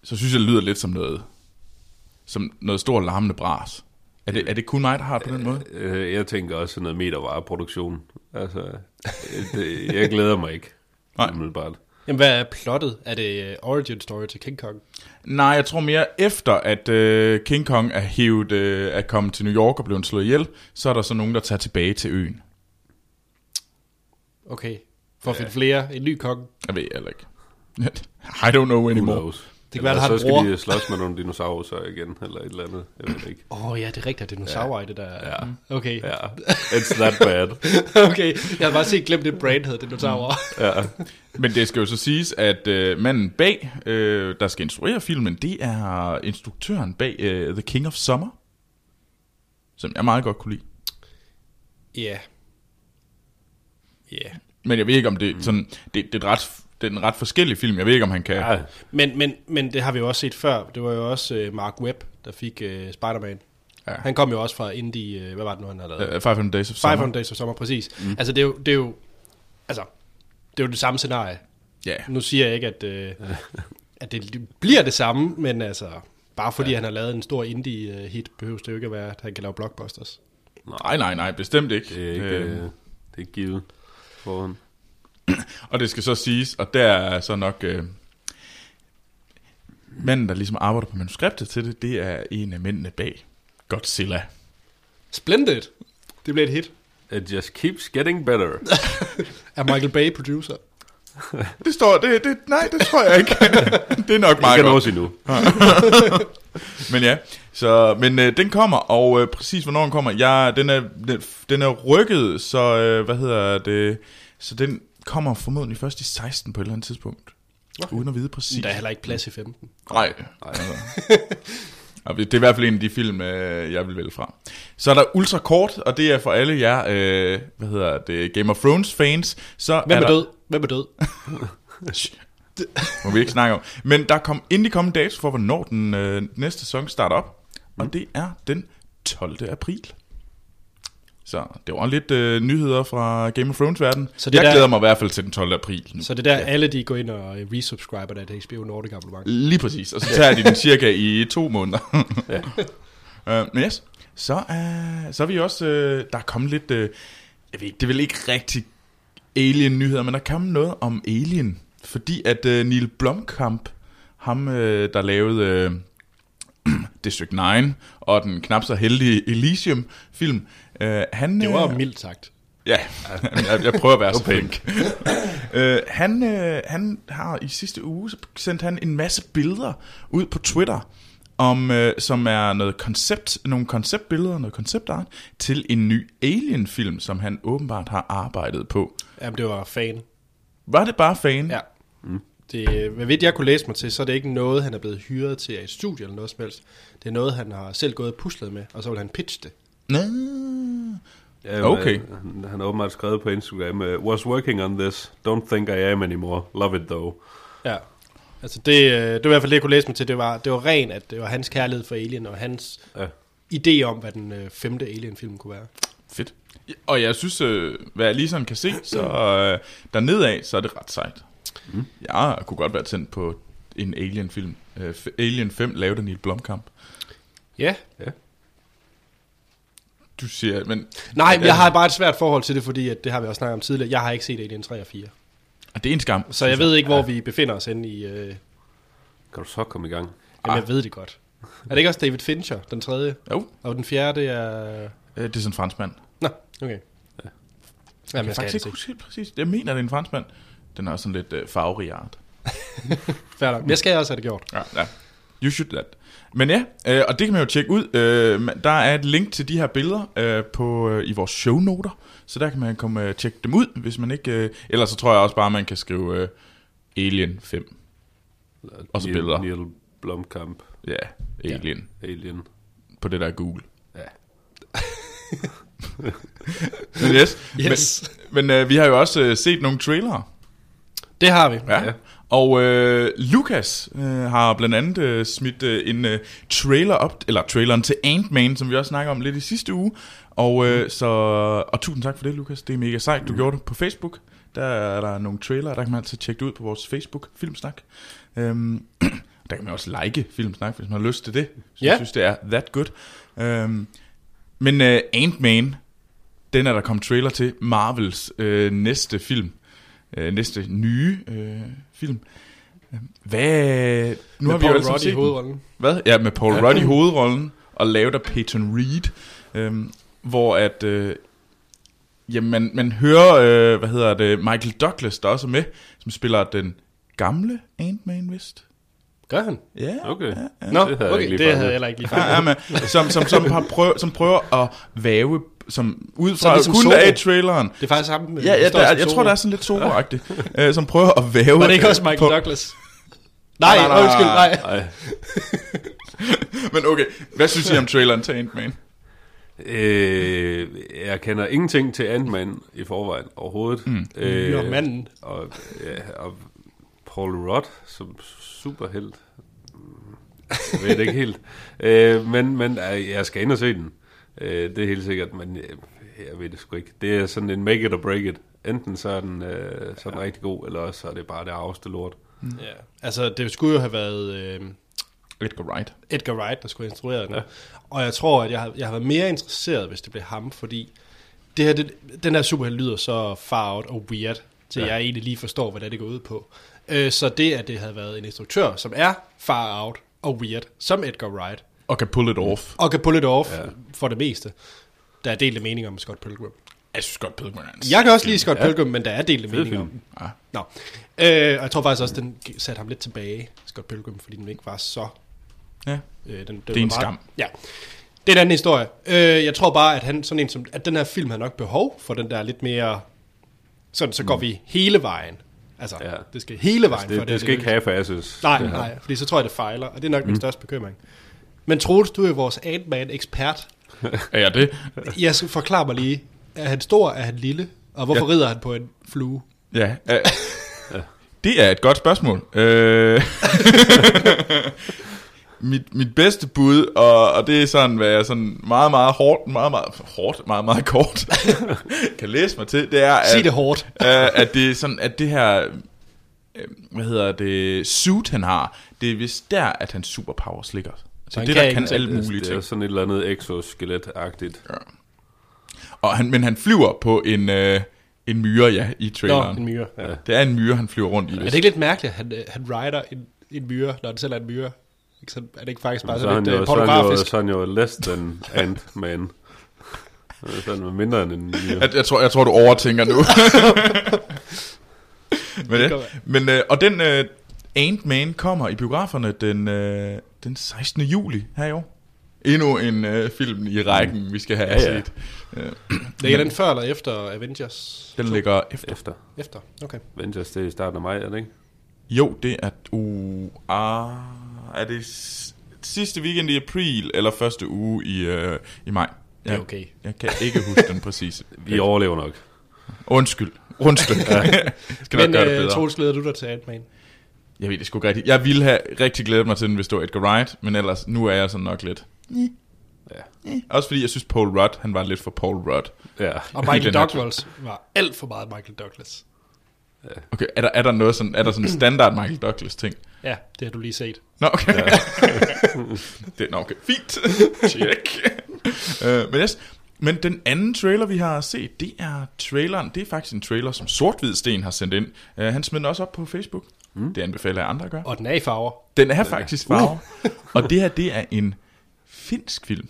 så synes jeg, det lyder lidt som noget, som noget stort larmende bras. Er det, er det kun mig, der har det på den måde? Øh, jeg tænker også sådan noget metervareproduktion. Altså, øh, det, jeg glæder mig ikke. Nej. Umiddelbart. Jamen, hvad er plottet? Er det øh, origin story til King Kong? Nej, jeg tror mere efter, at øh, King Kong er hævet, øh, er kommet til New York og blevet slået ihjel, så er der så nogen, der tager tilbage til øen. Okay. For at finde flere. En ny kong. Jeg ved heller ikke. I don't know Who anymore. knows? Det kan være, Eller der har så skal bror. de slås med nogle dinosaurer igen, eller et eller andet. Jeg ved ikke. Åh oh, ja, det er rigtigt. Det er dinosaurer i det der. Ja. Okay. Ja, it's that bad. okay. Jeg har bare set glemt det brand hed dinosaurer. Ja. Men det skal jo så siges, at øh, manden bag, øh, der skal instruere filmen, det er instruktøren bag øh, The King of Summer, som jeg meget godt kunne lide. Ja. Ja. Men jeg ved ikke, om det er sådan, det, det, er, et ret, det er en ret forskellig film. Jeg ved ikke, om han kan... ja. Men, men, men det har vi jo også set før. Det var jo også øh, Mark Webb, der fik øh, Spider-Man. Ja. Han kom jo også fra indie... Øh, hvad var det nu, han havde lavet? Uh, 500 Days of Summer. 500 Days of Summer, præcis. Mm. Altså, det er, jo, det er jo... Altså, det er jo det samme scenarie. Ja. Nu siger jeg ikke, at, øh, at det bliver det samme, men altså... Bare fordi ja. han har lavet en stor indie-hit, behøver det jo ikke at være, at han kan lave blockbusters. Nej, nej, nej, bestemt ikke. Det er ikke, Øh, øh, det er ikke givet foran. Og det skal så siges, og der er så nok... Øh, manden, der ligesom arbejder på manuskriptet til det, det er en af mændene bag Godzilla. Splendid! Det bliver et hit. It just keeps getting better. Er Michael Bay producer? Det står... Det, det, nej, det tror jeg ikke. det er nok meget godt. noget endnu. Men ja, så, men øh, den kommer, og øh, præcis hvornår den kommer, ja, den er, den, den er rykket, så øh, hvad hedder det, så den kommer formodentlig først i 16 på et eller andet tidspunkt. Okay. Uden at vide præcis. Der er heller ikke plads i 15. Nej. Og det er i hvert fald en af de film, øh, jeg vil vælge fra. Så er der ultra kort, og det er for alle jer, øh, hvad hedder det, Game of Thrones fans. Så Hvem er der, død? Hvem er død? må vi ikke snakke om. Men der kom endelig kommet dato for, hvornår den øh, næste sæson starter op. Og det er den 12. april. Så det var lidt øh, nyheder fra Game of Thrones verden. Så det jeg der- glæder mig i hvert fald til den 12. april. Nu. Så det er der, ja. alle de går ind og øh, resubscriber der til HBO Nordic abonnement. Lige præcis. Og så tager de den cirka i to måneder. ja. uh, men yes, så, uh, så er vi også... Uh, der er kommet lidt... Uh, jeg ved ikke, det er vel ikke rigtig Alien-nyheder, men der er kommet noget om Alien. Fordi at uh, Neil Blomkamp, ham uh, der lavede uh, District 9 og den knap så heldige Elysium-film, uh, han... Det var øh, mildt sagt. Ja, jeg, jeg prøver at være så flink. uh, han, uh, han har i sidste uge sendt han en masse billeder ud på Twitter, om, uh, som er noget koncept, nogle konceptbilleder, noget konceptart, til en ny Alien-film, som han åbenbart har arbejdet på. Jamen, det var fan. Var det bare fan? Ja. Mm. Det, øh, hvad vidt jeg kunne læse mig til, så er det ikke noget, han er blevet hyret til af et studie eller noget som helst. Det er noget, han har selv gået og puslet med, og så vil han pitche det. Nå. Ja, Okay. men, Han, han har åbenbart skrevet på Instagram, uh, was working on this, don't think I am anymore, love it though. Ja. Altså det, øh, det var i hvert fald det, jeg kunne læse mig til. Det var, det var rent, at det var hans kærlighed for Alien, og hans Ja. idé om, hvad den øh, femte Alien-film kunne være. Fedt. Og jeg synes, øh, hvad jeg lige sådan kan se, så øh, dernede af, så er det ret sejt. Mm. Jeg kunne godt være tændt på en Alien-film. F- Alien 5 lavet af Neil Blomkamp. Ja. Du siger, men... Nej, men Ja. jeg har bare et svært forhold til det, fordi at det har vi også snakket om tidligere. Jeg har ikke set Alien 3 og 4. Og det er en skam. Så jeg ved ikke, hvor vi befinder os henne i... Øh, Kan du så komme i gang? jamen, jeg ved det godt. Er det ikke også David Fincher, den tredje? Jo, Og den fjerde, det er... øh, det er sådan en franskmand. Nå, okay. Ja. Jamen, Jeg jeg kan skal faktisk ikke det huske helt præcis. Jeg mener, det er en franskmand. Den er også sådan lidt øh, farverig art. Men jeg skal også have det gjort. Ja, ja. You should that. Men ja, øh, og det kan man jo tjekke ud. Øh, der er et link til de her billeder øh, på øh, i vores shownoter, så der kan man komme og tjekke dem ud, hvis man ikke... Øh, ellers så tror jeg også bare, man kan skrive øh, Alien 5. Og så Neil- billeder. Neil Blomkamp, Ja, Alien. Alien. På det der Google. Ja. Men yes. Yes. Men, men øh, vi har jo også øh, set nogle trailere. Det har vi. Ja. Og øh, Lucas øh, har blandt andet øh, smidt øh, en øh, trailer op, eller traileren til Ant-Man, som vi også snakker om lidt i sidste uge. Og, øh, så, og tusind tak for det, Lukas. Det er mega sejt, du gjorde det på Facebook. Der er der nogle trailer, der kan man altid tjekke det ud på vores Facebook Filmsnak. Øhm, Der kan man også like Filmsnak, hvis man har lyst til det. Så Ja. Jeg synes, det er that good. Øhm, men uh, Ant-Man, den er der kommet trailer til. Marvels øh, næste film. Øh, næste nye øh, film. Øh, Hvad... Nu Med har vi jo Paul sammen Rudd i hovedrollen. Hvad? Ja, med Paul Rudd i hovedrollen, og lavet af Peyton Reed, øhm, hvor at, øh, jamen, man, man hører, øh, hvad hedder det, Michael Douglas, der også er med, som spiller den gamle Ant-Man, vist? Gør han? Ja. Okay. Ja, ja. Nå, Det havde jeg okay, ikke lige det havde jeg heller ikke lige Ja, fanget. ja, men, som, som, som, har prøv, som prøver at væve, som ud fra ligesom kun Zorro. af traileren. Det er faktisk sammen med... Ja, ja der, er- jeg tror, der er sådan lidt soberagtigt, øh, som prøver at væve... Var det ikke også øh, Michael på- Douglas? Nej, Nej, nej, nej, undskyld, nej. Ej. Men okay, hvad synes I om traileren til Ant-Man? Øh, jeg kender ingenting til Ant-Man i forvejen overhovedet. Mm. Nå, manden. Og, ja, og Paul Rudd som superhelt. Jeg ved det ikke helt. Øh, men, men øh, jeg skal ind og se den. Øh, det er helt sikkert, men øh, jeg ved det sgu ikke. Det er sådan en make it or break it. Enten så er den, øh, så er den rigtig god, eller også så er det bare det arveste lort. Ja. Altså, det skulle jo have været øh, Edgar Wright. Edgar Wright, der skulle instruere den. Ja. Og jeg tror, at jeg har, jeg har været mere interesseret, hvis det blev ham, fordi det her, det, den her superhelt lyder så far out og weird, til ja. Ja. jeg egentlig lige forstår, hvad det, er, det går ud på. Øh, så det, at det havde været en instruktør, som er far out og weird, som Edgar Wright, Og kan pull it off. og kan pull it off ja. Ja. for det meste. Der er delte meninger om Scott Pilgrim. Jeg synes godt, Pilgrim er Jeg kan også lide Scott Ja. Pilgrim, men der er delte meninger om. Ja. Nå. Øh, og jeg tror faktisk også, den satte ham lidt tilbage, Scott Pilgrim, fordi den ikke var så... Ja. Øh, den, den Det er en meget, skam. Ja. Det er en anden historie. Øh, jeg tror bare, at, han, sådan en som, at den her film har nok behov for den der lidt mere... Sådan, så går Mm. vi hele vejen. Altså, ja. Ja. det skal hele vejen Det, for det, det skal ikke have asses. Nej, det her. nej, fordi så tror jeg, det fejler, og det er nok min største bekymring. Men Troels, du er vores Ant-Man-ekspert. Er jeg det? Jeg skal forklare mig lige. Er han stor, er han lille? Og hvorfor Ja. rider han på en flue? Ja. øh, Det er et godt spørgsmål. Øh, mit, mit bedste bud, og, og det er sådan, hvad jeg sådan meget, meget hårdt, meget, meget hårdt, meget, meget kort kan læse mig til, det er, at, Sig det hårdt. øh, at det er sådan, at det her, øh, hvad hedder det, suit han har, det er vist der, at hans superpowers ligger. Så han det kan der kan alle mulige Det er sådan et eller andet exoskelet-agtigt. Og han, men han flyver på en, øh, en myre, ja, i Nå, traileren. en myre. Ja. Det er en myre, han flyver rundt i. Er det ikke lidt mærkeligt, at han, øh, han rider en, en myre, når han selv er en myre? Ikke sådan, er det ikke faktisk bare Så sådan lidt jo, uh, så er jo, pornografisk? så er han jo less than Ant-Man. Så er han mindre end en myre. Jeg, jeg, tror, jeg tror, du overtænker nu. men, Det ja, være. men øh, og den øh, Ant-Man kommer i biograferne den, øh, den 16. juli her i år. Endnu en øh, film i rækken, vi skal have Ja, ja. set. Øh, Ligger den før eller efter Avengers? den ligger efter. Efter. Efter, okay. Avengers, det er i starten af maj, er det ikke? Jo, det er... Uh, ah, er det sidste weekend i april, eller første uge i, øh, i maj? Det er okay. Jeg kan ikke huske den præcis. Vi overlever nok. Undskyld. Rundstykke. Skal nok Men gøre det uh, bedre. Troels, glæder du dig til Ant-Man? Jeg ved det sgu ikke rigtigt. Jeg ville have rigtig glædet mig til den, hvis det var Edgar Wright, men ellers, nu er jeg sådan nok lidt. Ja. Også fordi jeg synes, Paul Rudd, han var lidt for Paul Rudd. Ja. Og Michael Douglas var alt for meget Michael Douglas. Okay, er der, er der noget sådan, er der sådan en standard Michael Douglas ting? Ja, det har du lige set. Nå, okay. Ja. det, nå, okay. Fint. Check. uh, men, yes. men den anden trailer, vi har set, det er traileren. Det er faktisk en trailer, som Sort-Hvid Sten har sendt ind. Uh, han smed den også op på Facebook. Mm. Det anbefaler jeg andre at gøre. Og den er i farver. Den er faktisk farve. Og det her, det er en finsk film.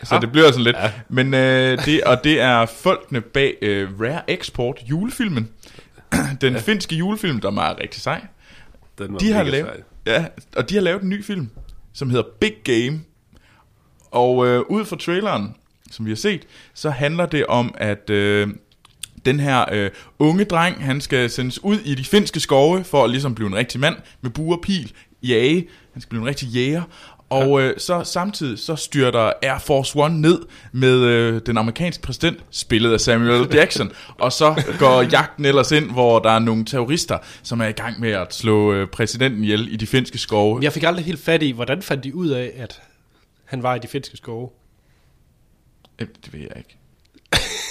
Ja. Så det bliver sådan lidt. Ja. Men øh, det, og det er folkene bag øh, Rare Export julefilmen. Den ja. finske julefilm, der er rigtig sej. Den var De har lavet, sej. ja, og de har lavet en ny film, som hedder Big Game. Og øh, ud fra traileren, som vi har set, så handler det om, at øh, den her øh, unge dreng, han skal sendes ud i de finske skove, for at ligesom blive en rigtig mand, med bue og pil, jage. Han skal blive en rigtig jæger. Og øh, så samtidig så styrter Air Force One ned med øh, den amerikanske præsident, spillet af Samuel. Jackson. og så går jagten ellers ind, hvor der er nogle terrorister, som er i gang med at slå øh, præsidenten ihjel i de finske skove. Jeg fik aldrig helt fat i, hvordan fandt de ud af, at han var i de finske skove? Øh, Det ved jeg ikke.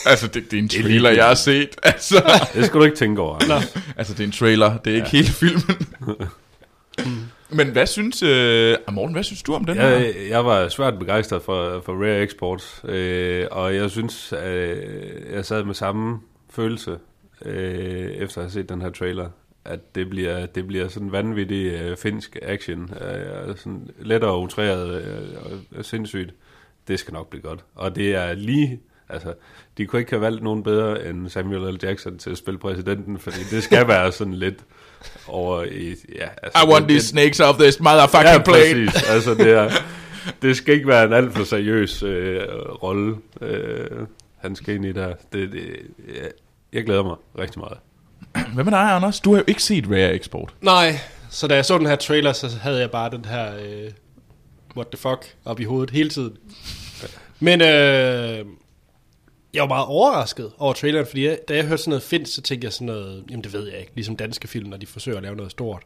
Altså, det, det er en trailer, jeg har set. Altså, Det skal du ikke tænke over. Nå, altså det er en trailer, det er ikke hele filmen. Men hvad synes, øh, Morten, hvad synes du om den her? Jeg, jeg var svært begejstret for, for Rare Exports, øh, og jeg synes, øh, jeg sad med samme følelse, øh, efter at have set den her trailer, at det bliver, det bliver sådan vanvittig øh, finsk action, øh, sådan let og utræret øh, og sindssygt. Det skal nok blive godt. Og det er lige, altså, de kunne ikke have valgt nogen bedre end Samuel L. Jackson til at spille præsidenten, fordi det skal være sådan lidt over i, ja, altså, I want det, these snakes off this motherfucking ja, præcis. Altså, det, er, det skal ikke være en alt for seriøs øh, rolle, øh, han skal ind i der. Det, det, ja, jeg glæder mig rigtig meget. Hvad med dig, Anders? Du har jo ikke set Rare Export. Nej, så da jeg så den her trailer, så havde jeg bare den her, øh, what the fuck, op i hovedet hele tiden. Men øh, jeg var meget overrasket over traileren, fordi jeg, da jeg hørte sådan noget finsk, så tænkte jeg sådan noget, jamen det ved jeg ikke, ligesom danske film, når de forsøger at lave noget stort.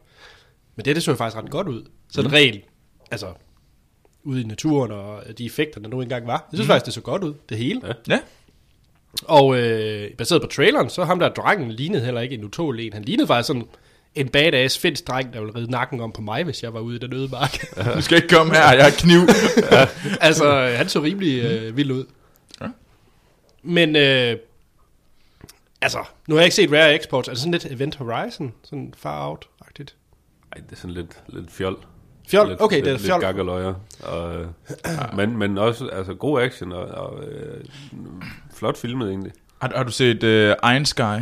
Men det, det så jo faktisk ret godt ud. Så mm. rent, altså ude i naturen og de effekter, der nu engang var. Jeg synes mm. faktisk, det så godt ud, det hele. Ja. Ja. Og øh, baseret på traileren, så ham der drengen lignede heller ikke en utålig en. Han lignede faktisk sådan en badass finsk dreng, der ville ride nakken om på mig, hvis jeg var ude i den øde mark. Du skal ikke komme her, jeg har kniv. altså, han så rimelig øh, vild ud. Men, øh, altså, nu har jeg ikke set Rare Exports. Er det sådan lidt Event Horizon? Sådan far out-agtigt? Ej, det er sådan lidt, lidt fjol. Fjol? Lidt, Okay, lidt, det er fjol. Lidt. Og, øh, men, men også altså, god action og, og øh, flot filmet egentlig. Har, har du set uh, Iron Sky?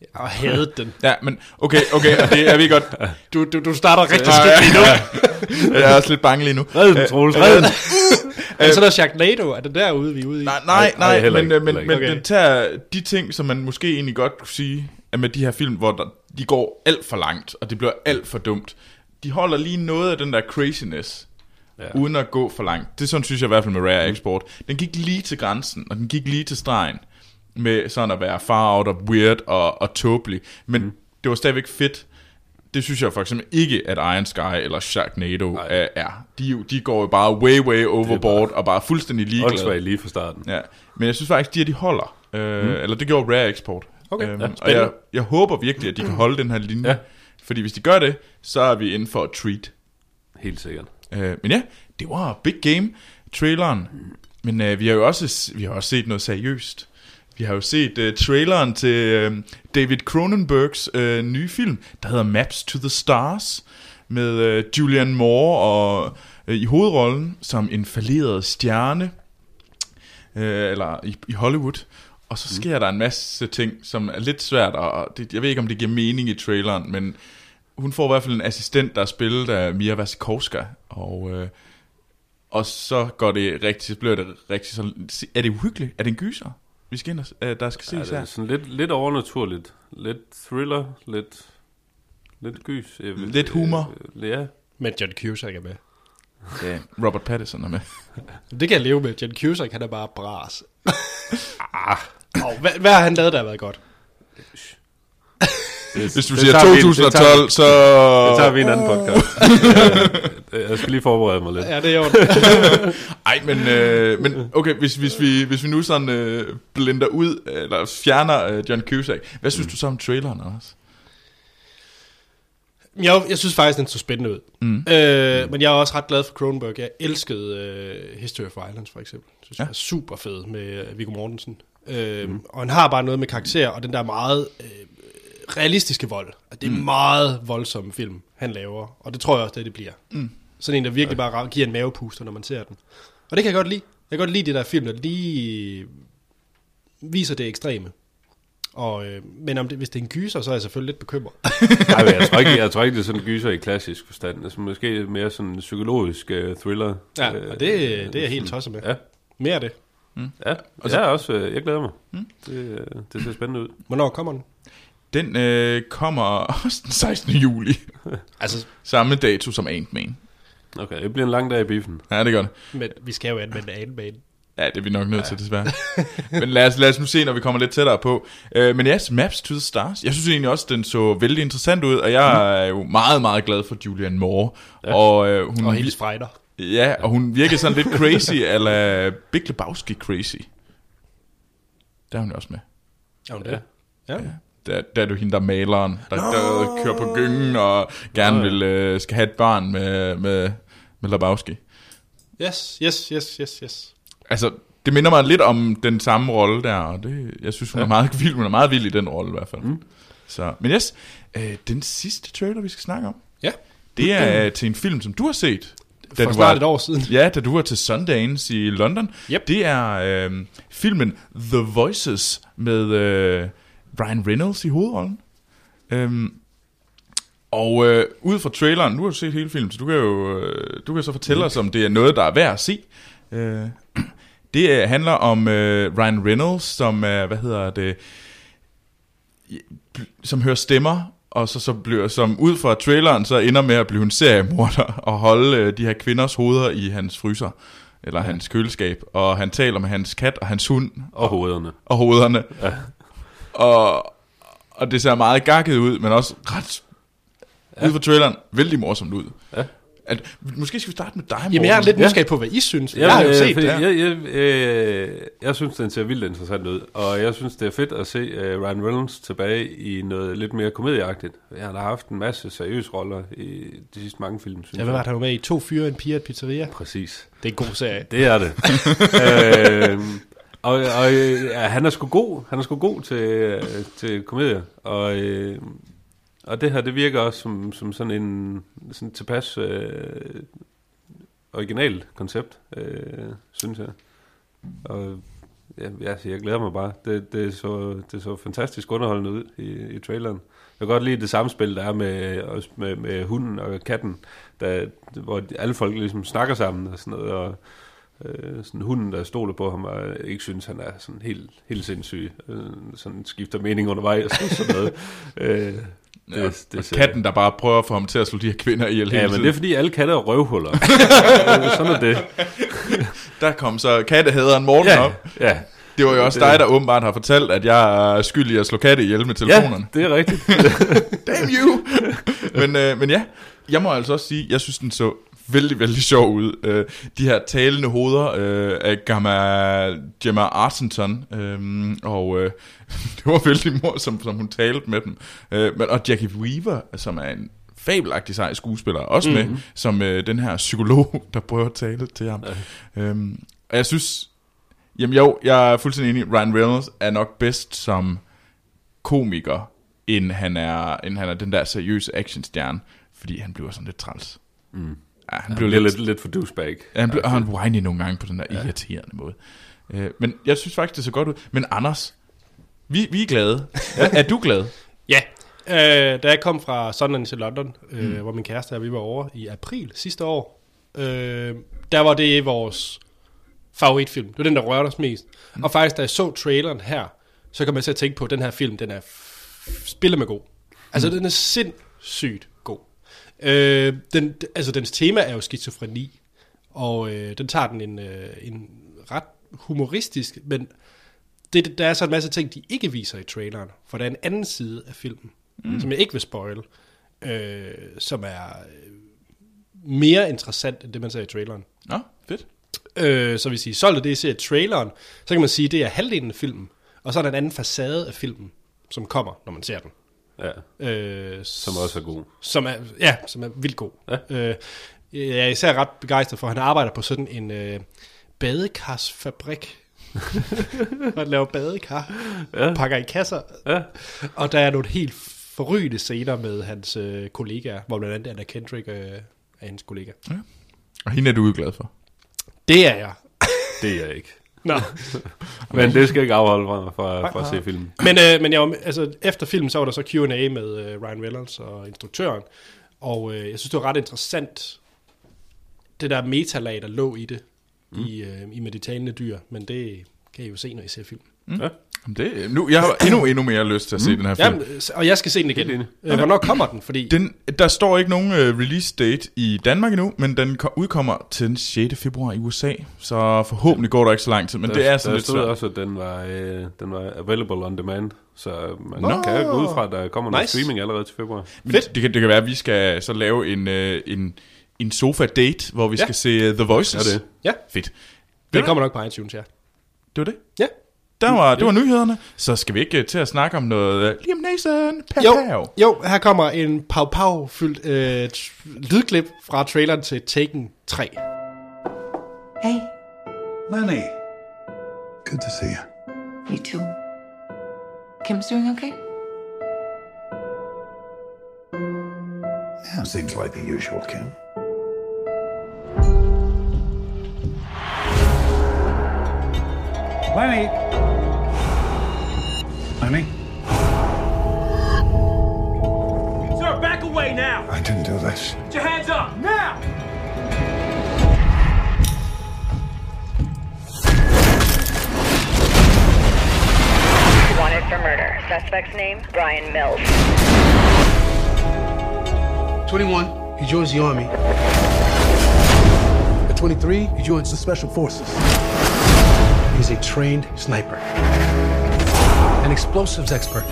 Jeg har hadet den. Ja, men okay, okay, og det er vi godt. Du, du, du starter rigtig skidt lige nu. ja. Jeg er også lidt bange lige nu. Red den, Troels, red den. Er det sådan noget Sharknado? Er det derude, vi er ude i? Nej, nej, Nej, nej, men, ikke, øh, men, men ikke. den tager de ting, som man måske egentlig godt kunne sige, at med de her film, hvor der, de går alt for langt, og det bliver alt for dumt, de holder lige noget af den der craziness, ja. Ja. uden at gå for langt. Det er sådan, synes jeg i hvert fald med Rare Export. Den gik lige til grænsen, og den gik lige til stregen, med sådan at være far out og weird og, og tåbelig. Men mm. det var stadigvæk fedt. Det synes jeg for eksempel ikke, at Iron Sky eller Sharknado Nej. er. De, de går jo bare way, way overboard, og bare fuldstændig ligeglade. Åndssvagt lige fra starten. Ja, men jeg synes faktisk, de her, de holder. Øh, mm. Eller det gjorde Rare Export. Okay, Øhm, ja, og jeg, jeg håber virkelig, at de kan holde den her linje. Ja. Fordi hvis de gør det, så er vi inden for et treat. Helt sikkert. Øh, men ja, det var Big Game, traileren. Men øh, vi har jo også, vi har også set noget seriøst. Vi har jo set øh, traileren til øh, David Cronenbergs øh, nye film, der hedder Maps to the Stars, med øh, Julianne Moore og, øh, i hovedrollen som en falderet stjerne, øh, eller i, i Hollywood. Og så sker mm. der en masse ting, som er lidt svært, og det, jeg ved ikke, om det giver mening i traileren, men hun får i hvert fald en assistent, der er spillet af Mia Wasikowska, og, øh, og så går det rigtig, så bliver det rigtig så, er det uhyggeligt? Er det en gyser? Vi skal ind og, øh, der skal Ja, ses det er her. sådan lidt, lidt overnaturligt. Lidt thriller, lidt, lidt gys. Vil- Lidt humor. Øh, ja. Men John Cusack er med. Ja, Robert Pattinson er med. Det kan jeg leve med. John Cusack, han er bare bras. ah. Oh, hvad, hvad har han lavet, der har været godt? Det, Hvis du det siger tager vi- det 2012, tager- så... Det tager vi en anden podcast. jeg, jeg skal lige forberede mig lidt. Ja, det er jo Ej, men, øh, men okay, hvis, hvis, vi, hvis vi nu sådan øh, blender ud, eller fjerner øh, John Cusack, hvad synes mm. du så om traileren, Anders? jeg, jeg synes faktisk, den så spændende ud. Mm. Øh, men jeg er også ret glad for Cronenberg. Jeg elskede øh, History of Violence, for eksempel. Jeg synes, Ja. ja. er super fed med øh, Viggo Mortensen. Øh, mm. Og han har bare noget med karakter, og den der meget øh, realistiske vold. Og det er mm. meget voldsomme film, han laver. Og det tror jeg også, det, det bliver. Mm. Sådan en, der virkelig bare giver en mavepuster, når man ser den. Og det kan jeg godt lide. Jeg kan godt lide det der film, der lige viser det ekstreme. Og, øh, men om det, hvis det er en gyser, så er jeg selvfølgelig lidt bekymret. Nej, men jeg, tror ikke, jeg tror ikke, det er sådan en gyser i klassisk forstand. Altså, måske mere sådan en psykologisk uh, thriller. Ja, Øh, og det, det er jeg helt tosset med. Ja, Mere af det. ja. Og jeg er også, øh, jeg glæder mig. Det, øh, det ser spændende ud. Hvornår kommer den? Den øh, kommer også den 16. juli. Altså, Samme dato som Ant-Man. Okay, det bliver en lang dag i biffen. Ja, det gør det. men vi skal jo anvende Ant-Man. Ja, det er vi nok nødt til, desværre. men lad os, lad os nu se, når vi kommer lidt tættere på. Uh, men yes, Maps to the Stars. Jeg synes egentlig også, den så vældig interessant ud, og jeg er jo meget, meget glad for Julianne Moore. Ja. Og, uh, hun, Og hendes frejder. Ja, og hun virker sådan lidt crazy, eller Big Lebowski crazy. Der er hun jo også med. Er hun det? Ja. Ja. Der, der er du hende, der er maleren, der, der kører på gyngen og gerne vil, øh, skal have et barn med, med, med Lebowski. Yes, yes, yes, yes, yes. Altså, det minder mig lidt om den samme rolle der, og det, jeg synes, hun, ja. er meget vild, hun er meget vild i den rolle i hvert fald. Mm. Så, men yes, øh, den sidste trailer, vi skal snakke om, Ja, det er øh, til en film, som du har set. Da for du snart var, et år siden. Ja, da du var til Sundance i London. Yep. Det er øh, filmen The Voices med øh, Ryan Reynolds i hovedrollen. Øhm, og øh, ud fra traileren, nu har du set hele filmen, så du kan jo øh, du kan så fortælle os, om det er noget, der er værd at se. Øh, det øh, handler om øh, Ryan Reynolds, som er, hvad hedder det, som hører stemmer, og så, så bliver, som ud fra traileren, så ender med at blive en seriemorder og holde øh, de her kvinders hoveder i hans fryser, eller ja. hans køleskab, og han taler med hans kat og hans hund, Og hovederne. og hovederne. Ja. Og, og det ser meget gakket ud, men også ret, ja. ud fra traileren, vældig morsomt ud. Ja. At, måske skal vi starte med dig, Jamen, jeg er Morten. lidt nysgerrig på, hvad I synes. Ja, jeg har jo øh, set fordi det. Jeg, jeg, øh, jeg synes, den ser vildt interessant ud, og jeg synes, det er fedt at se uh, Ryan Reynolds tilbage i noget lidt mere komedieagtigt. Han har haft en masse seriøse roller i de sidste mange film, synes Ja, hvad var det, han var med i? To fyre, en pige og et pizzeria. Præcis. Det er en god serie. Det er det. øh, og og ja, han er sgu god. Han er sgu god til, til komedier. Og, øh, og det her, det virker også som, som sådan en sådan tilpas øh, original koncept, øh, synes jeg. Og ja, altså, jeg glæder mig bare. Det, det, så, det så fantastisk underholdende ud i, i traileren. Jeg kan godt lide det samspil, der er med, også med, med hunden og katten, der, hvor alle folk ligesom snakker sammen og sådan noget, og øh, sådan hunden, der stoler på ham, og ikke synes, han er sådan helt, helt sindssyg, øh, sådan skifter mening undervejs og sådan noget. øh, Det, ja, det, det katten, der bare prøver at få ham til at slå de her kvinder ihjel Ja, men tiden. det er fordi alle katte er røvhuller. sådan er det. Der kom så kattehæderen Morten Ja, op. ja. Det var jo også dig, der åbenbart har fortalt, at jeg er skyldig i at slå katte ihjel med telefonerne. Ja, det er rigtigt. Damn you! men, øh, men ja, jeg må altså også sige, jeg synes, den så vældig, vældig sjov ud. Øh, de her talende hoveder øh, af Gamma, Gemma Arterton, øh, og øh, det var vældig morsomt, som hun talte med dem. Øh, men, og Jackie Weaver, som er en fabelagtig sej skuespiller, også mm-hmm. med som øh, den her psykolog, der prøver at tale til ham. Ja. Øhm, og jeg synes, jamen jo, jeg er fuldstændig enig, Ryan Reynolds er nok bedst som komiker, end han er, end han er den der seriøse actionstjerne, fordi han bliver sådan lidt træls. Mm. Ja, han Han blev bliver lidt, lidt, lidt for douchebag. ja, han blev, og han whiny nogle gange på den der ja. irriterende måde. Øh, men jeg synes faktisk, det så godt ud. Men Anders, vi, vi er glade. Er, er du glad? Ja, øh, da jeg kom fra Sundance til London, øh, mm. hvor min kæreste og vi var over i april sidste år, øh, der var det vores favoritfilm. Det var den, der rørte os mest. Mm. Og faktisk, da jeg så traileren her, så kom jeg til at tænke på, at den her film, den er f- spille med god. Altså, mm. den er sindssygt. Øh, den, altså, dens tema er jo skizofreni, og øh, den tager den en, øh, en ret humoristisk, men det, der er så en masse ting, de ikke viser i traileren, for der er en anden side af filmen, mm. som jeg ikke vil spoil, øh, som er øh, mere interessant end det, man ser i traileren. Nå, fedt. Øh, så hvis I solgte det, I ser i traileren, så kan man sige, at det er halvdelen af filmen, og så er der en anden facade af filmen, som kommer, når man ser den. Ja, Øh, som også er god. som er, ja, som er vildt god. Ja. Øh, jeg er især ret begejstret for, at han arbejder på sådan en øh, badekarsfabrik. For at lave badekar. Ja. Pakker i kasser. Ja, Og der er nogle helt forrygende scener med hans øh, kollegaer, hvor blandt andet Anna Kendrick øh, er hans kollega. Og hende er du jo glad for. Det er jeg. det er jeg ikke. Nå. Men det skal ikke afholde mig fra, fra at se filmen. Men, øh, men jeg var, altså, efter filmen, så var der så Q&A med øh, Ryan Reynolds og instruktøren, og øh, jeg synes, det var ret interessant, det der metalag, der lå i det, mm. i, øh, i med de talende dyr, men det kan I jo se, når I ser filmen. Mm. Ja. Det, nu, jeg har endnu, endnu mere lyst til at se den her film. Jamen, øh, og jeg skal se den igen. Øh, Hvornår kommer den? Fordi Den, der står ikke nogen uh, release date i Danmark endnu, men den ko- udkommer til den 6. februar i USA, så forhåbentlig går der ikke så lang tid, men der, det er sådan der lidt svært. også, at den var, øh, den var available on demand, så man Nå. kan gå ud fra, at der kommer noget Nice. streaming allerede til februar. Men det, kan, det kan være, at vi skal så lave en, uh, en, en sofa-date, hvor vi Ja. skal se uh, The Voices. Ja, det. ja, Fedt. den kommer nok på iTunes, ja. Det var det. Ja, Der var, det var nyhederne. Så skal vi ikke øh, til at snakke om noget uh, Liam Neeson, Pow Jo, Pow. jo, her kommer en pau-pau-fyldt øh, lydklip fra traileren til Taken 3. Hey, Lenny. Good to see you. you too. Kim's doing okay? Yeah, seems like the usual, Kim. Lenny! Lenny? Sir, back away now! I didn't do this. Put your hands up, now! Wanted for murder. Suspect's name, Brian Mills. 21, he joins the army. At 23, he joins the special forces. He's a trained sniper, an explosives expert.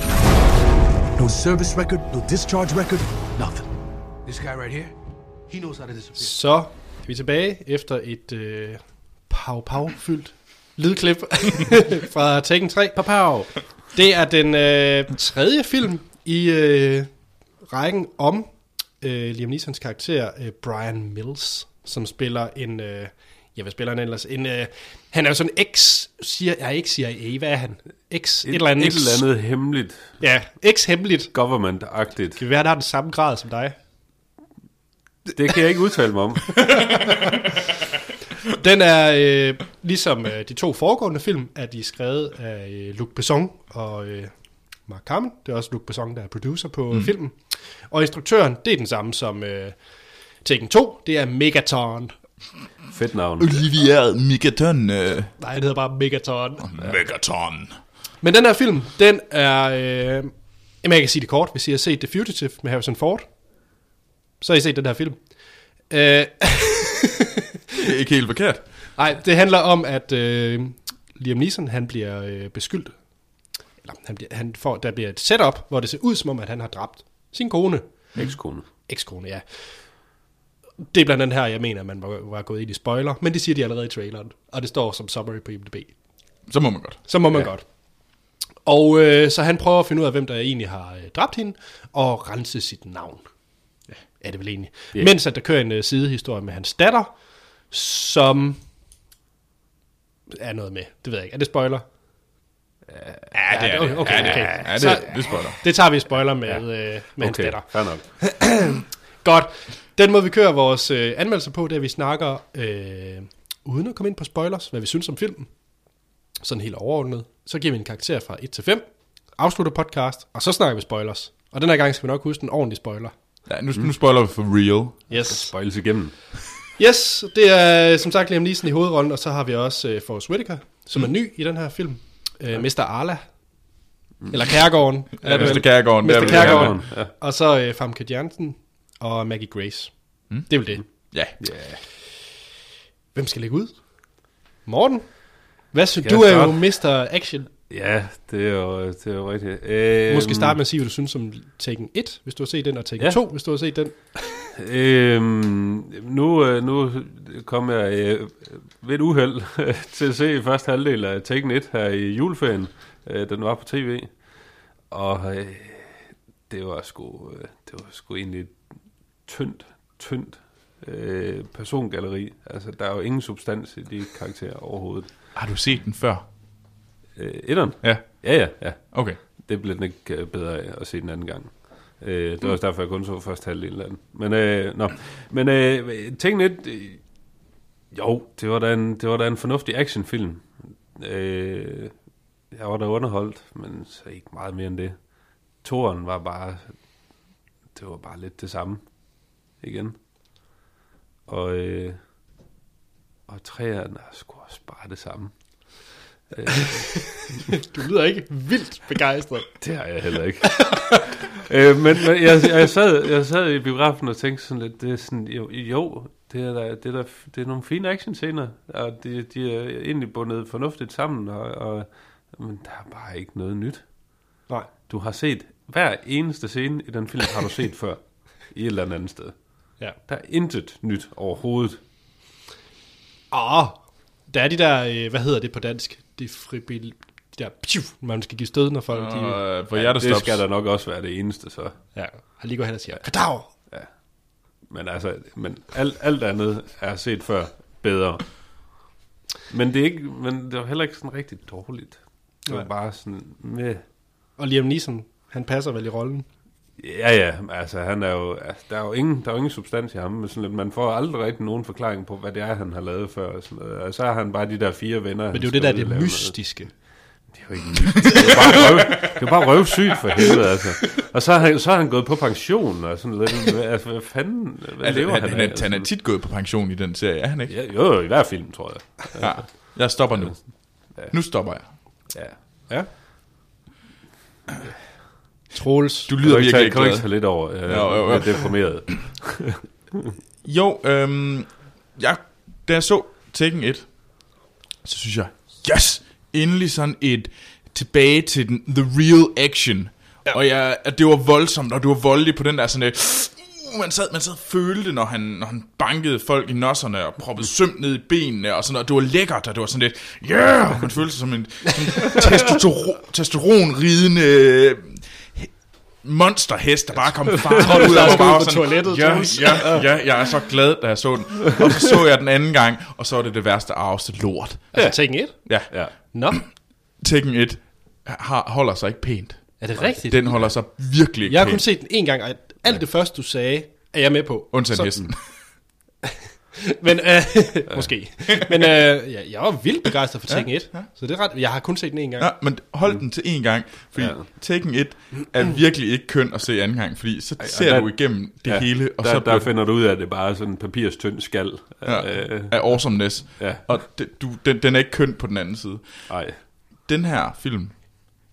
No service record, no discharge record, nothing. This guy right here, he knows how to disappear. Så er vi tilbage efter et øh, pau-pau-fyldt lydklip fra Taken 3. Pow. Det er den øh, tredje film i øh, rækken om øh, Liam Neesons karakter øh, Brian Mills, som spiller en... Øh, ja, hvad spiller han ellers? En, øh, han er jo sådan ex... Siger, ja, ikke CIA, hvad er han? Ex... Et, et eller andet. Et eller andet hemmeligt, Ja, ex-hemmeligt. government-agtigt. Kan være, der har den samme grad som dig. Det kan jeg ikke udtale mig om. Den er, øh, ligesom øh, de to foregående film, er de skrevet af øh, Luc Besson og øh, Mark Hamill. Det er også Luc Besson, der er producer på mm. filmen. Og instruktøren, det er den samme som øh, Taken 2. Det er Megaton. Fedt navn. Olivia Megaton. Uh, Nej, det hedder bare Megaton. Megaton. Men den her film, den er... Øh, jamen, jeg kan sige det kort. Hvis I har set The Fugitive med Harrison Ford, så har I set den her film. Øh, Det er ikke helt forkert. Nej, det handler om, at øh, Liam Neeson, han bliver øh, beskyldt. Eller han bliver, han får, der bliver et setup, hvor det ser ud som om, at han har dræbt sin kone. Ekskone. Ekskone, ja. Det er blandt andet her, jeg mener, at man var, var gået ind i spoiler, men det siger de allerede i traileren, og det står som summary på IMDb. Så må man godt. Så må man ja. godt. Og øh, så han prøver at finde ud af, hvem der egentlig har øh, dræbt hende, og rense sit navn. Ja, er det vel egentlig. Ja. Yeah. Mens at der kører en øh, sidehistorie med hans datter, som er noget med. Det ved jeg ikke. Er det spoiler? Ja, det er okay, det. okay, ja, det, okay. Ja, det, Så- det spoiler. Det tager vi spoiler med, ja. øh, med hans Okay, datter. fair nok. Godt. Den måde, vi kører vores øh, anmeldelser på, det er, at vi snakker, øh, uden at komme ind på spoilers, hvad vi synes om filmen. Sådan helt overordnet. Så giver vi en karakter fra 1 til 5, afslutter podcast, og så snakker vi spoilers. Og den her gang skal vi nok huske en ordentlig spoiler. Ja, nu, nu spoiler vi for real. Yes. Spoils igennem. Yes, det er som sagt Liam Neeson i hovedrollen, og så har vi også øh, Forrest Whitaker, som er ny i den her film. Øh, Mr. Arla. Eller Kærgården. Ja, Mr. Kærgaarden. Mr. Kærgaarden. Ja. Og så øh, Famke Jansen og Maggie Grace. Mm. Det er vel det. Ja. Hvem skal lægge ud? Morten? Hvad synes du? er jo? Mr. Action. Ja, det er jo, det er jo rigtigt. Øhm, Måske starte med at sige, hvad du synes om Taken 1, hvis du har set den, og Taken Ja. 2, hvis du har set den. Øhm, nu, øh, nu kom jeg øh, ved et uheld til at se første halvdel af Taken 1 her i juleferien. Øh, den var på tv. Og øh, det var sgu, øh, det var sgu egentlig tyndt, tyndt øh, persongalleri. Altså, der er jo ingen substans i de karakterer overhovedet. Har du set den før? Øh, etteren? Ja. Ja, ja, ja. Okay. Det blev den ikke øh, bedre af at se den anden gang. Øh, det var også derfor, jeg kun så første halvdel af den. Men, øh, nå. Men øh, tænk lidt... Øh, jo, det var, da en, det var da en fornuftig actionfilm. Øh, jeg var da underholdt, men så ikke meget mere end det. Toren var bare... Det var bare lidt det samme. Igen. Og, øh, og træerne er sgu også bare det samme. Øh, Du lyder ikke vildt begejstret. Det har jeg heller ikke. øh, men men jeg, jeg, sad, jeg sad i biografen og tænkte sådan lidt, det er sådan, jo, jo det, er der, det, er der, det er nogle fine actionscener, og de, de er egentlig bundet fornuftigt sammen, og, og, men der er bare ikke noget nyt. Nej. Du har set, hver eneste scene i den film har du set før, i et eller andet sted. Ja. Der er intet nyt overhovedet. Åh, der er de der, øh, hvad hedder det på dansk? Defibril, de der, pju, man skal give stød, når folk de, Og, øh, for det hjertestop. skal der nok også være det eneste, så. ja, har lige gået hen og siger, kadaver! Men altså, men alt, alt andet er set før bedre. Men det, er ikke, men det var heller ikke sådan rigtig dårligt. Det var Nej. bare sådan med... Og Liam Neeson, han passer vel i rollen. Ja, ja, altså han er jo, altså, der er jo ingen, der er jo ingen substans i ham, men sådan lidt, man får aldrig rigtig nogen forklaring på, hvad det er, han har lavet før. Og sådan noget. Og så har han bare de der fire venner. Men det er jo det der, det mystiske. Det er jo ikke mystisk. Det er bare, røv, det er bare røvsygt for helvede, altså. Og så har, han, så har han gået på pension og sådan lidt. Altså, hvad fanden, hvad Altså, lever han, han, han, af? han, han er tit gået på pension i den serie, er han ikke? Ja, jo, jo, i hver film, tror jeg. Ja. Jeg stopper nu. Nu stopper jeg. Ja. Ja. Troels. Du Kan lyder du ikke virkelig ikke kan du ikke glad. tage lidt over? Jeg, Jo, jo, jo. jeg er deprimeret. Jo, øhm, jeg, da jeg så Tekken 1, så synes jeg, yes, endelig sådan et tilbage til den, the real action. Ja. Og jeg, at det var voldsomt, og det var voldeligt på den der sådan et, uh, man sad, man sad og følte, når han, når han bankede folk i nosserne og proppede søm ned i benene, og sådan, og det var lækkert, og det var sådan lidt, yeah, man følte sig som en, en testosteron, testosteronridende monsterhest, der bare kom farligt ud af skulle mig. ud på toilettet, ja, ja, ja, jeg er så glad, da jeg så den. Og så så jeg den anden gang, og så var det det værste arveste lort. Altså, Tekken 1? Ja, Ja. Nå, Tekken 1 har, holder sig ikke pænt. er det rigtigt? Den holder sig virkelig ikke Jeg har kun set den en gang, og alt det første, du sagde, er jeg med på. Undtagen hesten. Men, øh, måske. Men øh, ja, jeg var vildt begejstret for Tekken 1, så det er ret, jeg har kun set den en gang. Ja, men hold den til én gang, fordi Ja. ja. Tekken 1 er virkelig ikke køn at se anden gang, fordi så ser der- du igennem det ja, hele, og der, så der bliver finder du ud af, at det bare er sådan en papirstynd skal. ja, Øh, af awesomeness. Ja. Og det, du, den, den er ikke køn på den anden side. ej. den her film,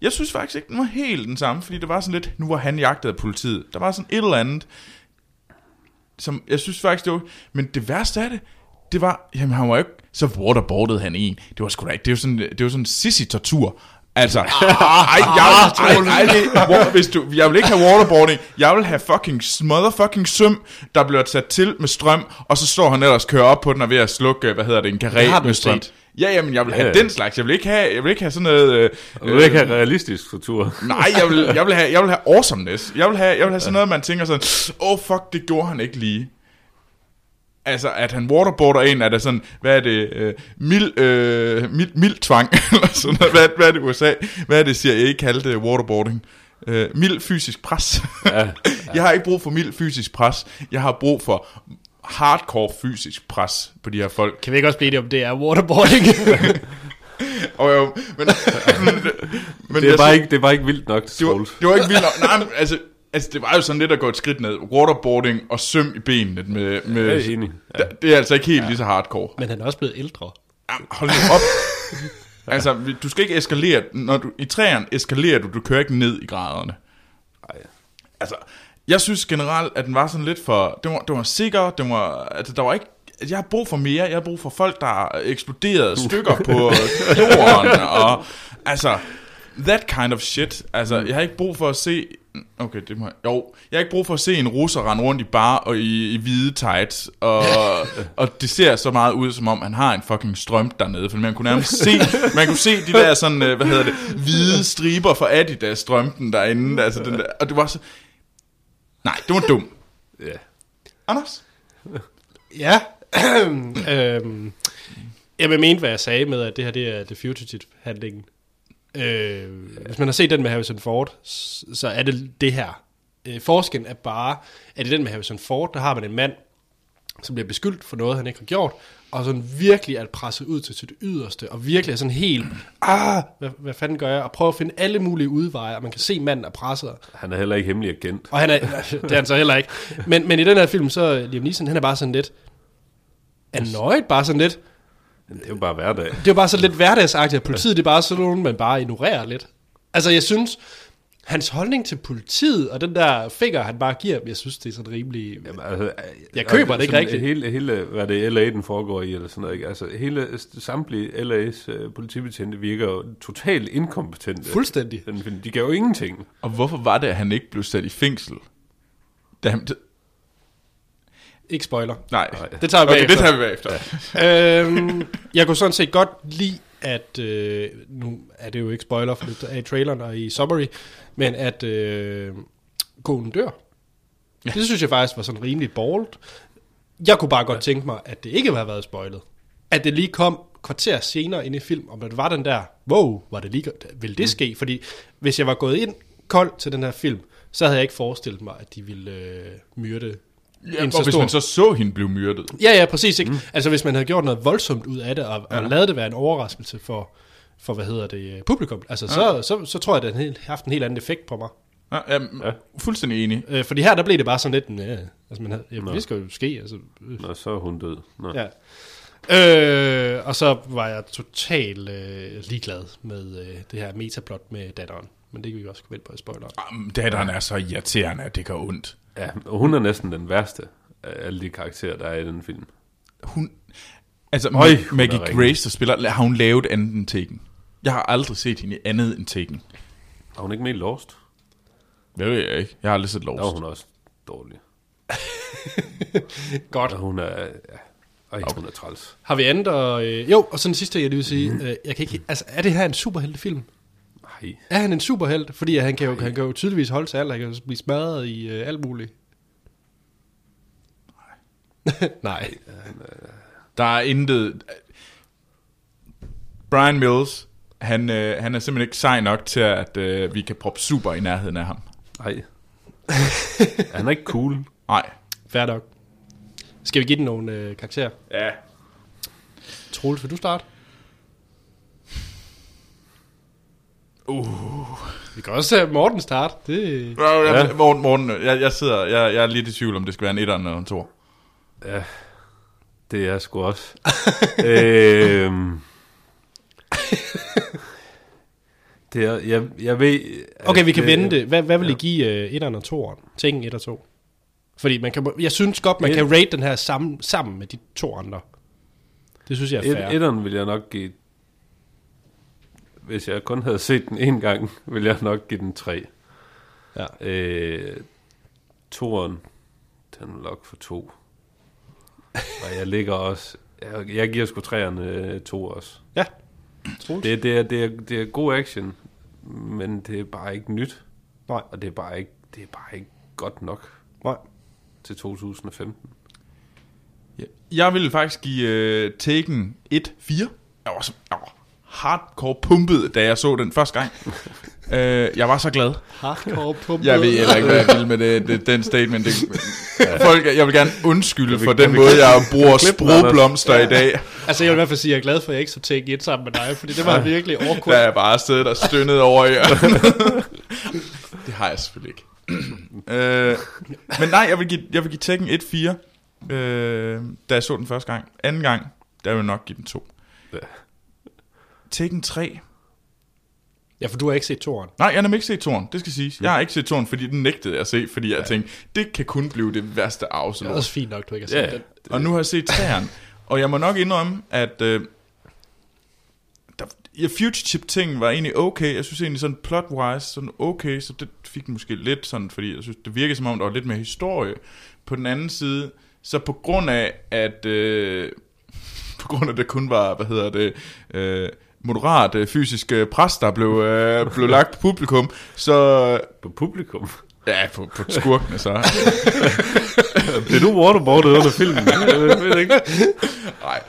jeg synes faktisk ikke, den var helt den samme, fordi det var sådan lidt, nu var han jagtet af politiet. Der var sådan et eller andet, som jeg synes faktisk, det var, men det værste af det, det var, jamen han var jo ikke, så waterboardede han en. Det var sgu da ikke, det var sådan, det var sådan sissy-tortur. Altså, ej, jeg, ej, ej, ej, hvor, hvis du, jeg vil ikke have waterboarding, jeg vil have fucking motherfucking søm, der bliver sat til med strøm, og så står han ellers kører op på den og ved at slukke, hvad hedder det, en du med strøm. set. Ja, jamen, jeg vil have Ja, ja. den slags. Jeg vil ikke have, jeg vil ikke have sådan noget... Øh, Du vil ikke have realistisk kultur. Nej, jeg vil, jeg vil have, jeg vil have awesomeness. Jeg vil have, jeg vil have sådan noget, man tænker sådan, åh oh, fuck, det gjorde han ikke lige. Altså, at han waterboarder en, er der sådan, hvad er det, øh, mild, øh, mild, mild tvang, eller sådan noget, hvad, hvad er det USA, hvad er det, siger jeg ikke kaldte waterboarding? Øh, mild fysisk pres. Ja. jeg har ikke brug for mild fysisk pres, jeg har brug for hardcore fysisk pres på de her folk. Kan vi ikke også blive det, om det er waterboarding? Og jo, men, men Det er, bare ikke, det er bare ikke vildt nok til det var, det var ikke vildt nok. Nej, men, altså, altså, det var jo sådan lidt at gå et skridt ned. Waterboarding og søm i benene. Med, med, Jeg er enig. Ja. Det er altså ikke helt ja. lige så hardcore. Men han er også blevet ældre. Jamen, hold nu op. altså, du skal ikke eskalere. Når du, I træerne eskalerer du, du kører ikke ned i graderne. Ej. Altså, jeg synes generelt, at den var sådan lidt for... Den var, den var sikker, den var... Altså, der var ikke... Jeg har brug for mere. Jeg har brug for folk, der eksploderede stykker på jorden. Og, altså, that kind of shit. Altså, jeg har ikke brug for at se... Okay, det må jeg... Jo, jeg har ikke brug for at se en russer rende rundt i bar og i, i hvide tights. Og, og det ser så meget ud, som om han har en fucking strøm dernede. For man kunne nærmest se... Man kunne se de der sådan... øh, Hvad hedder det? Hvide striber for Adidas strømpen derinde. Altså, den der, og det var så... Nej, det var dum. Ja. Anders? Ja. øhm, jeg vil mene, hvad jeg sagde med, at det her det er The Fugitive-handlingen. Øh, hvis man har set den med Harrison Ford, så er det det her. Øh, forskellen er bare, at i den med Harrison Ford, der har man en mand, som bliver beskyldt for noget, han ikke har gjort, og sådan virkelig er presset ud til sit yderste, og virkelig er sådan helt, ah, hvad, hvad fanden gør jeg, og prøver at finde alle mulige udveje, og man kan se, at manden er presset, Han er heller ikke hemmelig agent. og han er, det er han så heller ikke. Men, men i den her film, så Liam Neeson, han er bare sådan lidt annoyed, bare sådan lidt. Det er jo bare hverdag. Det er jo bare så lidt hverdagsagtigt, at politiet det er bare sådan nogen, man bare ignorerer lidt. Altså, jeg synes, hans holdning til politiet, og den der finger, han bare giver, jeg synes, det er sådan rimelig... Jamen, altså, Jeg køber det ikke rigtigt. Hele, hele, hvad det er, LA, den foregår i, eller sådan noget, ikke? Altså, hele, samtlige LA's uh, politibetjente virker jo totalt inkompetente. Fuldstændig. De gav jo ingenting. Og hvorfor var det, at han ikke blev sat i fængsel? Da han, Ikke spoiler. nej, Det tager vi okay, det bagefter. tager vi bagefter. Øhm, jeg kunne sådan set godt lide, at, øh, nu er det jo ikke spoiler, for det er i traileren og i summary, men at øh, konen dør. Ja. Det synes jeg faktisk var sådan rimelig bold. Jeg kunne bare godt tænke mig, at det ikke havde været spoilet. At det lige kom kvarter senere ind i film, om det var den der, wow, var det lige, ville det ske? Fordi hvis jeg var gået ind kold til den her film, så havde jeg ikke forestillet mig, at de ville øh, myrde Ja, og hvis man så så hende blive myrdet. Ja, ja, præcis. Ikke? Mm. Altså hvis man havde gjort noget voldsomt ud af det, og, ja. og lavet det være en overraskelse for, for hvad hedder det, øh, publikum, altså ja. så, så, så tror jeg, at det havde haft en helt anden effekt på mig. Ja, jamen, ja. fuldstændig enig. Øh, fordi her, der blev det bare sådan lidt, en, ja, altså man havde, ja, det skal jo ske. Altså, øh. Nå, så er hun død. Nå. Ja. Øh, og så var jeg totalt øh, ligeglad med øh, det her metaplot med datteren. Men det kan vi også komme ind på i spoiler. Jamen, datteren er så irriterende, at det gør ondt. Ja, og hun er næsten den værste af alle de karakterer, der er i den film. Hun, altså, Øj, Øj, hun Maggie ringe. Grace, der spiller, har hun lavet andet end Taken? Jeg har aldrig set hende i andet end Taken. Er hun ikke med i Lost? Det ved jeg ikke. Jeg har aldrig set Lost. Der var hun også dårlig. Godt. Og hun er... Ja, ej, okay. hun er træls. Har vi andet? Og, øh, jo, og så den sidste, jeg lige vil sige. Mm. Øh, jeg kan ikke, altså, er det her en superheltefilm? Nej. Er han en superhelt? Fordi han kan, jo, han kan jo tydeligvis holde sig alt. Han kan jo blive smadret i øh, alt muligt. Nej. Nej. Der er intet... Brian Mills, han, øh, han er simpelthen ikke sej nok til, at øh, vi kan proppe super i nærheden af ham. Nej. Han er ikke cool. Nej. Fair nok. Skal vi give den nogle øh, karakterer? Ja. Troels, vil du starte? Uh. Vi kan også have Morten starte. Det... Ja. Morten, Morten jeg, jeg, sidder, jeg, jeg er lidt i tvivl, om det skal være en etter eller en to. Ja, det er jeg sgu også. øhm, det er, jeg, jeg ved... Okay, vi kan det- vende det. Hvad, hvad vil I ja. give øh, 1'eren og 2'eren? Tænk 1 og 2. Fordi man kan, jeg synes godt, man Et- kan rate den her sammen, sammen med de to andre. Det synes jeg er fair. Et, etteren vil jeg nok give... Hvis jeg kun havde set den en gang, vil jeg nok give den tre. Ja. Øh, toeren, den er nok for to. Og jeg ligger også... Jeg, jeg giver sgu træerne øh, to også. Ja. Troels? Det, det, er, det, er, det er god action, men det er bare ikke nyt. Nej. Og det er bare ikke, det er bare ikke godt nok Nej. til 2015. Jeg ville faktisk give uh, Taken 1-4. Jeg var, så, jeg var hardcore pumpet, da jeg så den første gang. uh, jeg var så glad. Hardcore pumpet. Jeg ved heller ikke, hvad jeg vil med det, det, den statement. Det, folk, jeg vil gerne undskylde for den måde, jeg bruger sprogblomster i dag. Altså, jeg vil i hvert fald sige, at jeg er glad for, at jeg ikke så take et sammen med dig, fordi det var virkelig Der awkward. er jeg bare siddet og stønnet over jer. det har jeg selvfølgelig ikke. øh, men nej, jeg vil give, jeg vil give Tekken 1-4, øh, da jeg så den første gang. Anden gang, der vil jeg nok give den 2. Ja. Tekken 3. Ja, for du har ikke set toren. Nej, jeg har nemlig ikke set toren, det skal siges. Jeg har ikke set toren, fordi den nægtede jeg at se, fordi jeg tænkte, det kan kun blive det værste Det er afslår. også fint nok, du ikke har set Ja, den. Og nu har jeg set træerne. og jeg må nok indrømme, at øh, der, ja, Future Chip ting var egentlig okay. Jeg synes egentlig sådan plot-wise, sådan okay, så det fik måske lidt sådan, fordi jeg synes, det virkede som om, der var lidt mere historie. På den anden side, så på grund af, at øh, på grund af, at det kun var, hvad hedder det, øh, moderat øh, fysisk øh, pres, der blev, øh, blev lagt på publikum, så... På publikum. Ja, på, på skurkene så. Det er du waterboardet under filmen. Jeg ved ikke. Nej,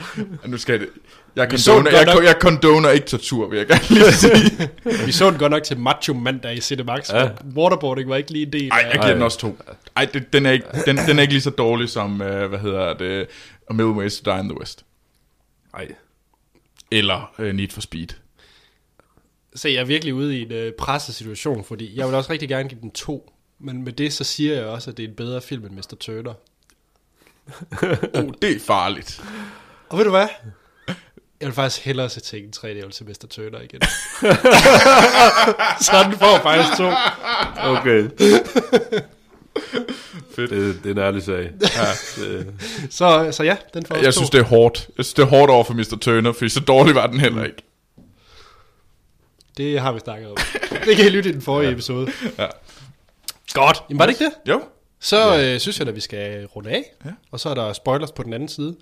nu skal det... Jeg, så condoner, den godt jeg, nok. jeg condoner ikke tortur, vil jeg gerne lige sige. Vi så den godt nok til Macho Mandag i Cinemax, ja. Ja. waterboarding var ikke lige en del Nej, jeg af... giver den også to. Ej, det, den, er ikke, den, den er ikke lige så dårlig som, uh, hvad hedder det, A Million Ways to Die in the West. Nej. Eller uh, Need for Speed. Så jeg er virkelig ude i en øh, presset situation, fordi jeg vil også rigtig gerne give den to. Men med det, så siger jeg også, at det er en bedre film end Mr. Turner. Oh, det er farligt. Og ved du hvad? Jeg vil faktisk hellere se Tekken 3, end jeg vil til Mr. Turner igen. så den får faktisk to. Okay. Fedt. Det, det er en ærlig sag. Ja. Det, Så, så ja, den får Jeg to. synes, det er hårdt. Jeg synes, det er hårdt over for Mr. Turner, for så dårlig var den heller ikke. det har vi snakket om. Det kan I lytte i den forrige ja. episode. Ja. Godt. Jamen var det ikke det? Jo. Så øh, synes jeg, at vi skal runde af. Ja. Og så er der spoilers på den anden side.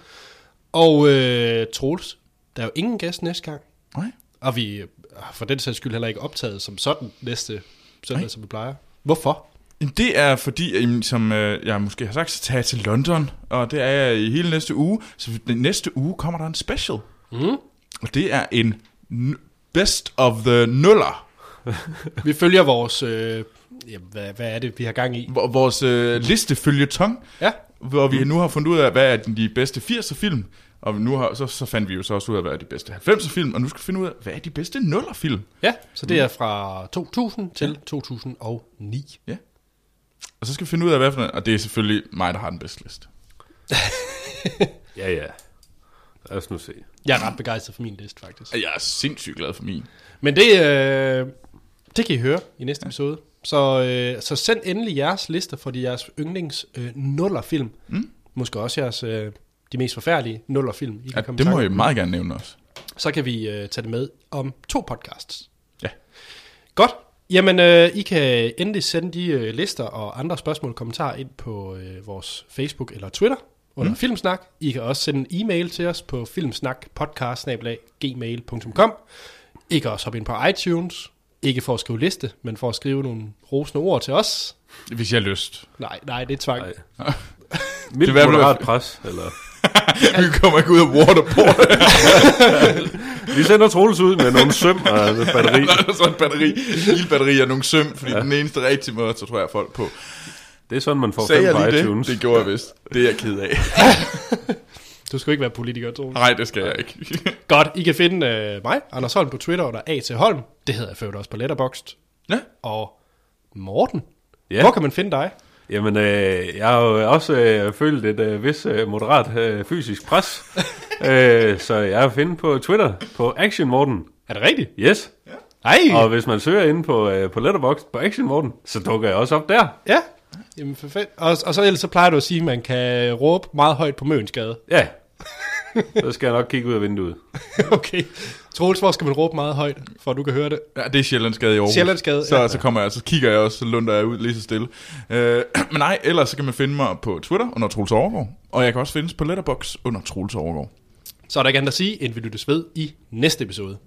Og øh, Troels, der er jo ingen gæst næste gang. Nej. Og vi har for den sags skyld heller ikke optaget som sådan næste søndag, som vi plejer. Hvorfor? Det er fordi, som øh, jeg måske har sagt, så tager jeg til London, og det er jeg i hele næste uge. Så næste uge kommer der en special. Mm. Og det er en best of the nuller. Vi følger vores... Øh, jamen, hvad, hvad er det, vi har gang i? Vores øh, liste følger tong, Ja, hvor vi nu har fundet ud af, hvad er de bedste 80'er film. Og nu har, så, så fandt vi jo så også ud af, hvad er de bedste 90'er film. Og nu skal vi finde ud af, hvad er de bedste nuller film. ja så det er fra 2000 til 2009. Og så skal vi finde ud af, hvad for en, Og det er selvfølgelig mig, der har den bedste liste. Ja, ja. Lad os nu se. Jeg er ret begejstret for min liste, faktisk. Og Jeg er sindssygt glad for min. Men det, øh, det kan I høre i næste episode. Så, øh, så send endelig jeres lister for de jeres yndlings øh, nullerfilm. Mm. Måske også jeres øh, de mest forfærdelige nullerfilm. I kan Ja, komme det må jeg meget gerne nævne også. Så kan vi øh, tage det med om to podcasts. Ja. Godt. Jamen, øh, I kan endelig sende de øh, lister og andre spørgsmål og kommentarer ind på øh, vores Facebook eller Twitter under mm. Filmsnak. I kan også sende en e-mail til os på filmsnakpodcast.gmail.com I kan også hoppe ind på iTunes. Ikke for at skrive liste, men for at skrive nogle rosende ord til os. Hvis jeg har lyst. Nej, nej, det er tvang. Nej. Det er i hvert fald- pres, eller... Vi kommer ikke ud af waterboard. Vi sender Troels ud med nogle søm og et batteri. Er så et batteri, batteri og nogle søm, fordi ja. den eneste rigtige måde, så tror jeg folk på. Det er sådan, man får Sagde fem jeg lige iTunes. det? Det gjorde jeg vist. Det er jeg ked af. Du skal ikke være politiker, Troels. Nej, det skal jeg ikke. Godt, I kan finde øh, mig, Anders Holm, på Twitter under A til Holm. Det hedder jeg øvrigt også på Letterboxd. ja. Og Morten, Ja. hvor kan man finde dig? Jamen, øh, jeg har jo også øh, følt et øh, vis øh, moderat øh, fysisk pres. øh, så jeg er finde på Twitter på Action Morten. Er det rigtigt? Yes. Hej! Og hvis man søger inde på, øh, på Letterboxd på Action Morten, så dukker jeg også op der. Ja, jamen for fedt. Og, og så ellers så plejer du at sige, at man kan råbe meget højt på Mønsgade. Ja. Så skal jeg nok kigge ud af vinduet. okay. Troels, hvor skal man råbe meget højt, for at du kan høre det? ja, det er Sjællandsgade i Aarhus. Sjællandsgade, så, ja. så kommer jeg, så kigger jeg også, så lunder jeg ud lige så stille. Øh, men nej, ellers så kan man finde mig på Twitter under Troels Overgaard. Og jeg kan også findes på Letterbox under Troels Overgaard. Så er der ikke andet at sige, end vi lyttes ved i næste episode.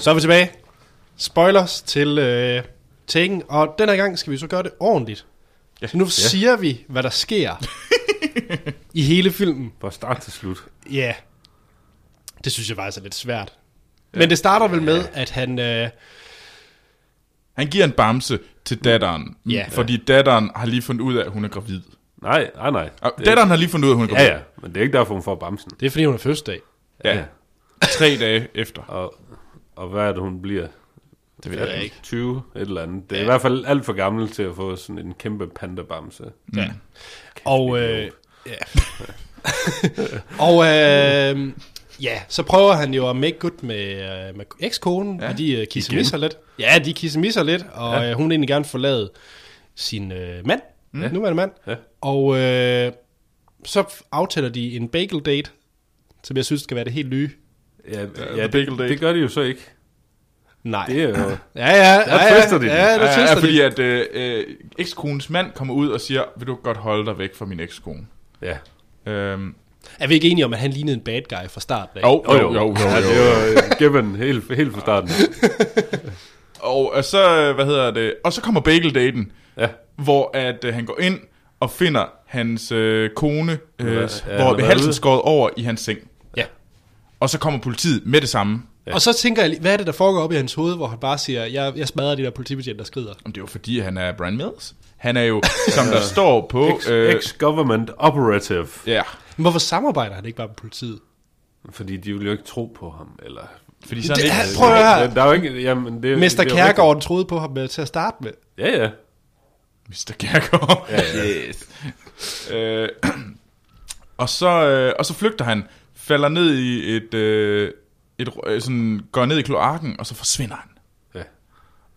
Så er vi tilbage. Spoilers til øh, Taken, og den her gang skal vi så gøre det ordentligt. Ja. Så nu siger vi, hvad der sker i hele filmen. Fra start til slut. Ja, det synes jeg faktisk er lidt svært. Men det starter vel med, at han... Øh, Han giver en bamse til datteren, Ja. fordi datteren har lige fundet ud af, at hun er gravid. Nej, nej, nej. Og datteren har lige fundet ud af, at hun er Ja, gravid. ja. Men det er ikke derfor, hun får bamsen. det er fordi, hun har fødselsdag. ja. ja. Tre dage efter. Og, og hvad er det, hun bliver? Det ved jeg ikke. 20, et eller andet. Det er ja. i hvert fald alt for gammel til at få sådan en kæmpe panda-bamse. Ja. Og, øh, ja. og øh, ja, så prøver han jo at make good med, øh, med ekskonen, ja. og de øh, kissemisser lidt. Ja, de kissemisser lidt, og ja. øh, hun vil egentlig gerne forlade sin øh, mand, mm. nuværende mand. Ja. Og øh, så aftaler de en bagel date, som jeg synes skal være det helt nye. Ja, ja det, det gør de jo så ikke. Nej. Det er jo... Ja, ja, ja, ja, twister de ja, der Ja, twister ja, de. fordi at øh, øh, ekskones mand kommer ud og siger, vil du godt holde dig væk fra min ekskone? Ja. Øhm, Er vi ikke enige om, at han lignede en bad guy fra starten af? jo, jo, jo, jo, Ja, jo. det var øh, given helt, helt fra starten. Og øh, så, øh, hvad hedder det, og så kommer bagel-daten, Ja. hvor at øh, han går ind og finder hans øh, kone, øh, Ja, ja, ja, hvor halsen skåret over i hans seng. Og så kommer politiet med det samme. Ja. Og så tænker jeg, hvad er det, der foregår op i hans hoved, hvor han bare siger, jeg, jeg smadrer de der politibetjente, der skrider. Jamen, det er jo fordi, han er Brian Mills. Han er jo, som der står på... Ex- Øh, Ex-government operative. ja, Men hvorfor samarbejder han ikke bare med politiet? Fordi de vil jo ikke tro på ham. Eller... fordi så er Det ikke... Prøv at høre. Der, er jo ikke... Jamen, det, Mester jo Kærgaard troede på ham øh, til at starte med. Ja, ja. Mr. Kærgaard. ja, ja. Yes. øh, og, så, øh, og så flygter han, falder ned i et... Øh, et øh, sådan, går ned i kloakken, og så forsvinder han. Ja.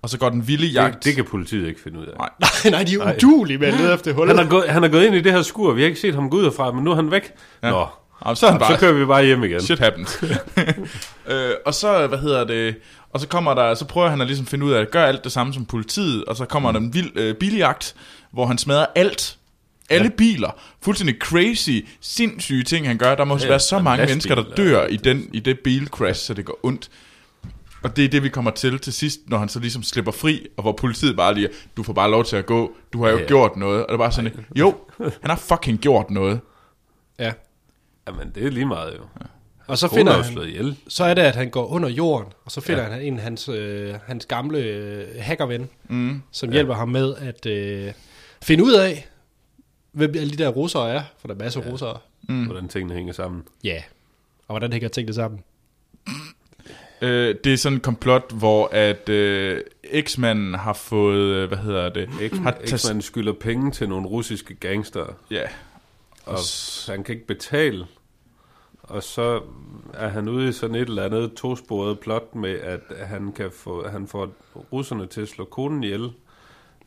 Og så går den vilde jagt. Det, det kan politiet ikke finde ud af. Nej. Nej, nej, de er udulige med at lede efter Han hullet. har, gået, han har gået ind i det her skur, vi har ikke set ham gå ud herfra, men nu er han væk. Ja. Nå, Og så er han Så bare, kører vi bare hjem igen. shit happens. øh, og så, hvad hedder det, og så kommer der, så prøver han at ligesom finde ud af at gøre alt det samme som politiet, og så kommer der en vild øh, biljagt, hvor han smadrer alt. Alle ja. biler. Fuldstændig crazy, sindssyge ting, han gør. Der må ja, Ja, være så mange mennesker, der dør i, den, i det bilcrash, så det går ondt. Og det er det, vi kommer til til sidst, når han så ligesom slipper fri, og hvor politiet bare lige, du får bare lov til at gå, du har jo Ja, ja. gjort noget. Og det er bare sådan, jo, han har fucking gjort noget. Ja. Jamen, det er lige meget jo. Og så finder er han, ihjel. så er det, at han går under jorden, og så finder ja. han en af hans, øh, hans gamle øh, hackerven, mm. som ja. hjælper ham med at øh, finde ud af, hvem alle de der russere er, for der er masser af ja. russere. Mm. Hvordan tingene hænger sammen. Ja, og hvordan hænger tingene sammen? Øh, det er sådan en komplot, hvor at øh, X-manden har fået, øh, hvad hedder det? har X- X-Man skylder penge til nogle russiske gangster, Ja, og han kan ikke betale. Og så er han ude i sådan et eller andet tosporet plot med, at han kan få, han får russerne til at slå konen ihjel,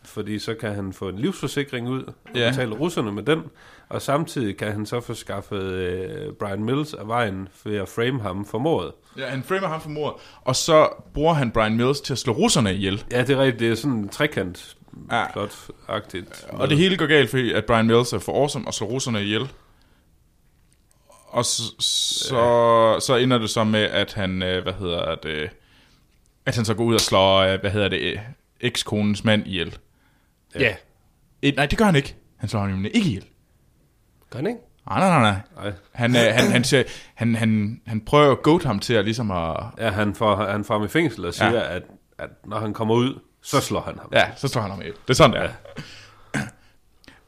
fordi så kan han få en livsforsikring ud og Ja. betale russerne med den, og samtidig kan han så få skaffet øh, Brian Mills af vejen ved at frame ham for mordet. ja, han framer ham for mord, og så bruger han Brian Mills til at slå russerne ihjel. Ja, det er rigtigt. Det er sådan en trekant Ja. plot-agtigt. Og det hele går galt, fordi at Brian Mills er for awesome og slår russerne ihjel. Og så, så, så ender det så med, at han, øh, hvad hedder det, at han så går ud og slår, øh, hvad hedder det, øh, ekskonens mand ihjel. Ja. ja. Eh, nej, det gør han ikke. Han slår ham nemlig ikke ihjel. Gør han ikke? Nej, nej, nej, nej. Han, øh, han, han, siger, han, han, han prøver at goat ham til at ligesom at... Ja, han får, han får ham i fængsel og siger, Ja. ja. at, at når han kommer ud, så slår han ham. Ja, så slår han ham ihjel. Det er sådan, det er.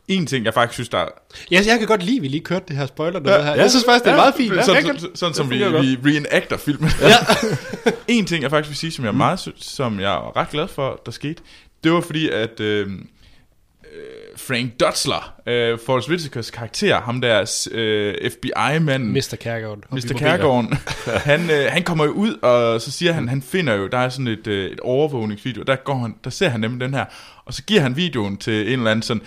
En ting, jeg faktisk synes, der er... Ja, jeg kan godt lide, at vi lige kørte det her spoiler noget her. Jeg synes faktisk, det er meget fint. Ja, Ja, sådan, kan- sådan, sådan som vi, vi reenacter filmen. Ja. en ting, jeg faktisk vil sige, som jeg, er meget, som jeg er ret glad for, der skete, det var fordi, at øh, Frank Dutzler, øh, Forrest Whitakers karakter, ham der øh, FBI-manden, Mr. Kærgaard. Mr. Kærgaarden, han, øh, han kommer jo ud, og så siger han, han finder jo, der er sådan et, øh, et overvågningsvideo, der, går han, der ser han nemlig den her, og så giver han videoen til en eller anden sådan,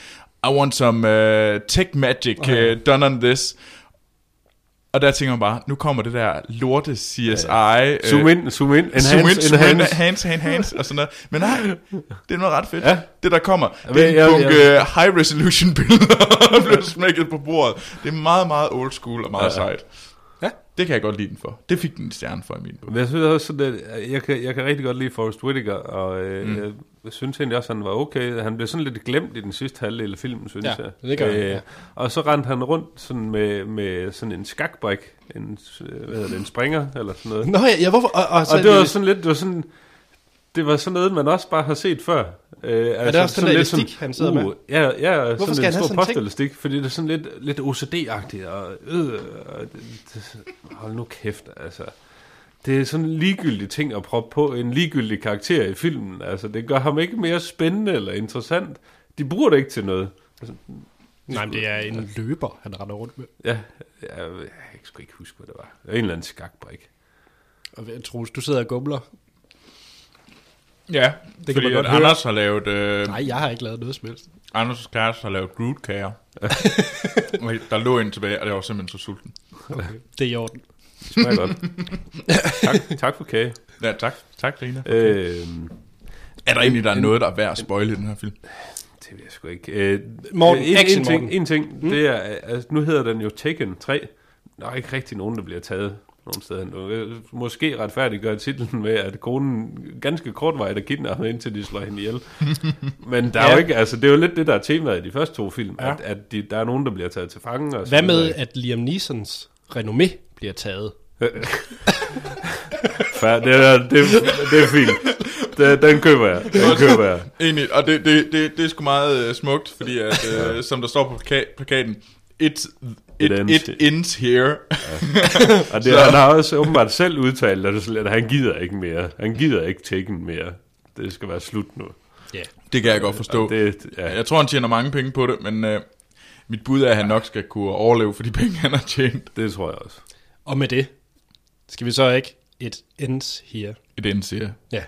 I want some uh, tech magic uh, done on this. Og der tænker man bare, nu kommer det der lorte CSI. øh, Zoom in, zoom in, enhance, Zoom in, zoom in, enhance. enhance, enhance, og sådan noget. Men nej, det er noget ret fedt. Ja. Det der kommer, det er en bunke jeg- high resolution billeder, der bliver smækket på bordet. Det er meget, meget old school og meget Ja. sejt. Det kan jeg godt lide den for. Det fik den en stjerne for i min bog. Jeg synes også, sådan, at jeg, kan, jeg kan rigtig godt lide Forrest Whitaker, og øh, mm. jeg synes egentlig også, at han var okay. Han blev sådan lidt glemt i den sidste halvdel af filmen, synes Ja, jeg. Øh, det gør han, ja. Og så rendte han rundt sådan med, med sådan en skakbrik, en, øh, hvad hedder det, en springer, eller sådan noget. Nå ja, ja hvorfor? Og, og, så, Og det var sådan lidt, det var sådan, det var sådan noget, man også bare har set før. Øh, er det også den der elastik, han sidder med? Ja, ja Hvorfor sådan skal en han have stor postelastik, fordi det er sådan lidt, lidt OCD-agtigt, og, øh, og det, hold nu kæft, altså. Det er sådan en ligegyldig ting at proppe på en ligegyldig karakter i filmen. Altså, det gør ham ikke mere spændende eller interessant. De bruger det ikke til noget. Altså, Nej, men det er en løber, han render rundt med. ja, jeg, jeg, jeg kan sgu ikke huske, hvad det var. Det var en eller anden skakbrik. Og Troels, du sidder og gumler. Ja, det det kan fordi man godt at høre. Anders har lavet... Øh, Nej, jeg har ikke lavet noget som helst. Anders kæreste har lavet Groot-kager. Og der lå en tilbage, og jeg var simpelthen så sulten. Det er i orden. Det smager godt. tak, tak for kage. Ja, tak. Tak, Rina. Øh, Er der egentlig der er noget, der er værd at spoile i den her film? det ved jeg sgu ikke. Øh, Morten, en, action, en ting, Morten. en ting mm. det er, altså, nu hedder den jo Taken 3. Der er ikke rigtig nogen, der bliver taget nogen steder nu. Øh, Måske retfærdiggør titlen med, at konen ganske kort vej, der kidnapper hende, indtil de slår hende ihjel. Men der er Ja. jo ikke, altså det er jo lidt det, der er temaet i de første to film, Ja. at, at de, der er nogen, der bliver taget til fange. Og så Hvad med, at Liam Neesons renommé bliver taget? Fair, det, er, det, det er fint. Det, den køber jeg. Den køber jeg. Egentlig, og det, det, det, det er sgu meget uh, smukt, fordi at, uh, som der står på plaka- plakaten, it, it, ends- it ends here. Og det, han har også åbenbart selv udtalt, at, han gider ikke mere. Han gider ikke Taken mere. Det skal være slut nu. Ja. det kan jeg godt forstå. Og det, ja, Jeg tror, han tjener mange penge på det, men uh, mit bud er, at han nok skal kunne overleve for de penge, han har tjent. det tror jeg også. Og med det, skal vi så ikke et ends here? It ends here. Ja,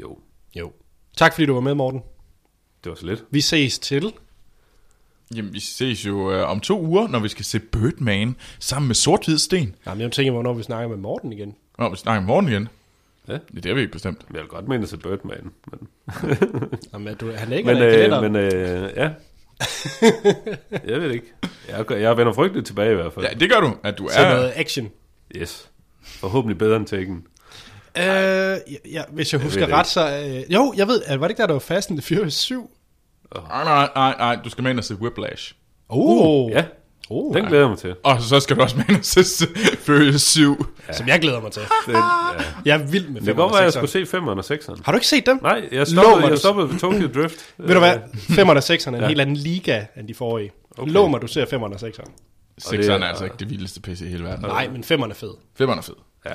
Jo, jo. Tak fordi du var med, Morten. det var så lidt. Vi ses til Jamen, vi ses jo øh, om to uger, når vi skal se Birdman sammen med Sort-Hvid Sten. Jamen, jeg tænker, hvornår vi snakker med Morten igen. Nå, vi snakker i morgen igen. Ja. Ja, det har vi ikke bestemt. Jeg vil godt mene til Birdman. Men, Jamen, er du, han ligger men, der i øh, men øh, ja. jeg ved ikke. Jeg, jeg vender frygteligt tilbage i hvert fald. Ja, det gør du, at du Så er... noget action. Yes. Forhåbentlig bedre end Taken. Øh, ja, ja, hvis jeg husker ved det ret, så... Øh, jo, jeg ved, at var det ikke der, der var Fast and the Furious 7? Nej, nej, nej, nej, du skal med ind og se Whiplash. Oh, Ja, oh, den glæder jeg mig til. Og så skal du også med ind og se Furious 7. som jeg glæder mig til. Den, ja. Jeg er vild med Det 5 kan godt være, at jeg skulle 6'eren. se 5'eren og 6'eren. Har du ikke set dem? Nej, jeg stoppede, mig, jeg du- stoppede ved Tokyo Drift. Ved du hvad? 5'eren og 6'eren er en Ja. helt anden liga end de forrige. Okay. Lov mig, du ser 5'eren og 6'eren. 6'eren er- er altså ikke det vildeste pisse i hele verden. Nej, men 5'eren er fed. 5'eren er fed. Ja,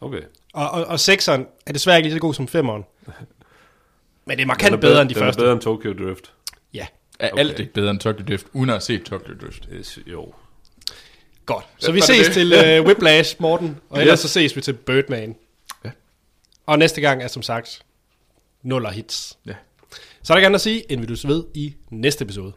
okay. Og, og, og 6'eren er desværre ikke lige så god som 5'eren. Men det er markant er bedre end de den er første. bedre end Tokyo Drift. Ja, Er okay. alt ikke bedre end Tokyo Drift, uden at have set Tokyo Drift? Yes, jo. godt. Så Ja, vi det ses det? til uh, Whiplash, Morten. Og ellers Yes. så ses vi til Birdman. Ja. Og næste gang er som sagt nuller hits. Ja. Så er der gerne at sige, end vi du ved i næste episode.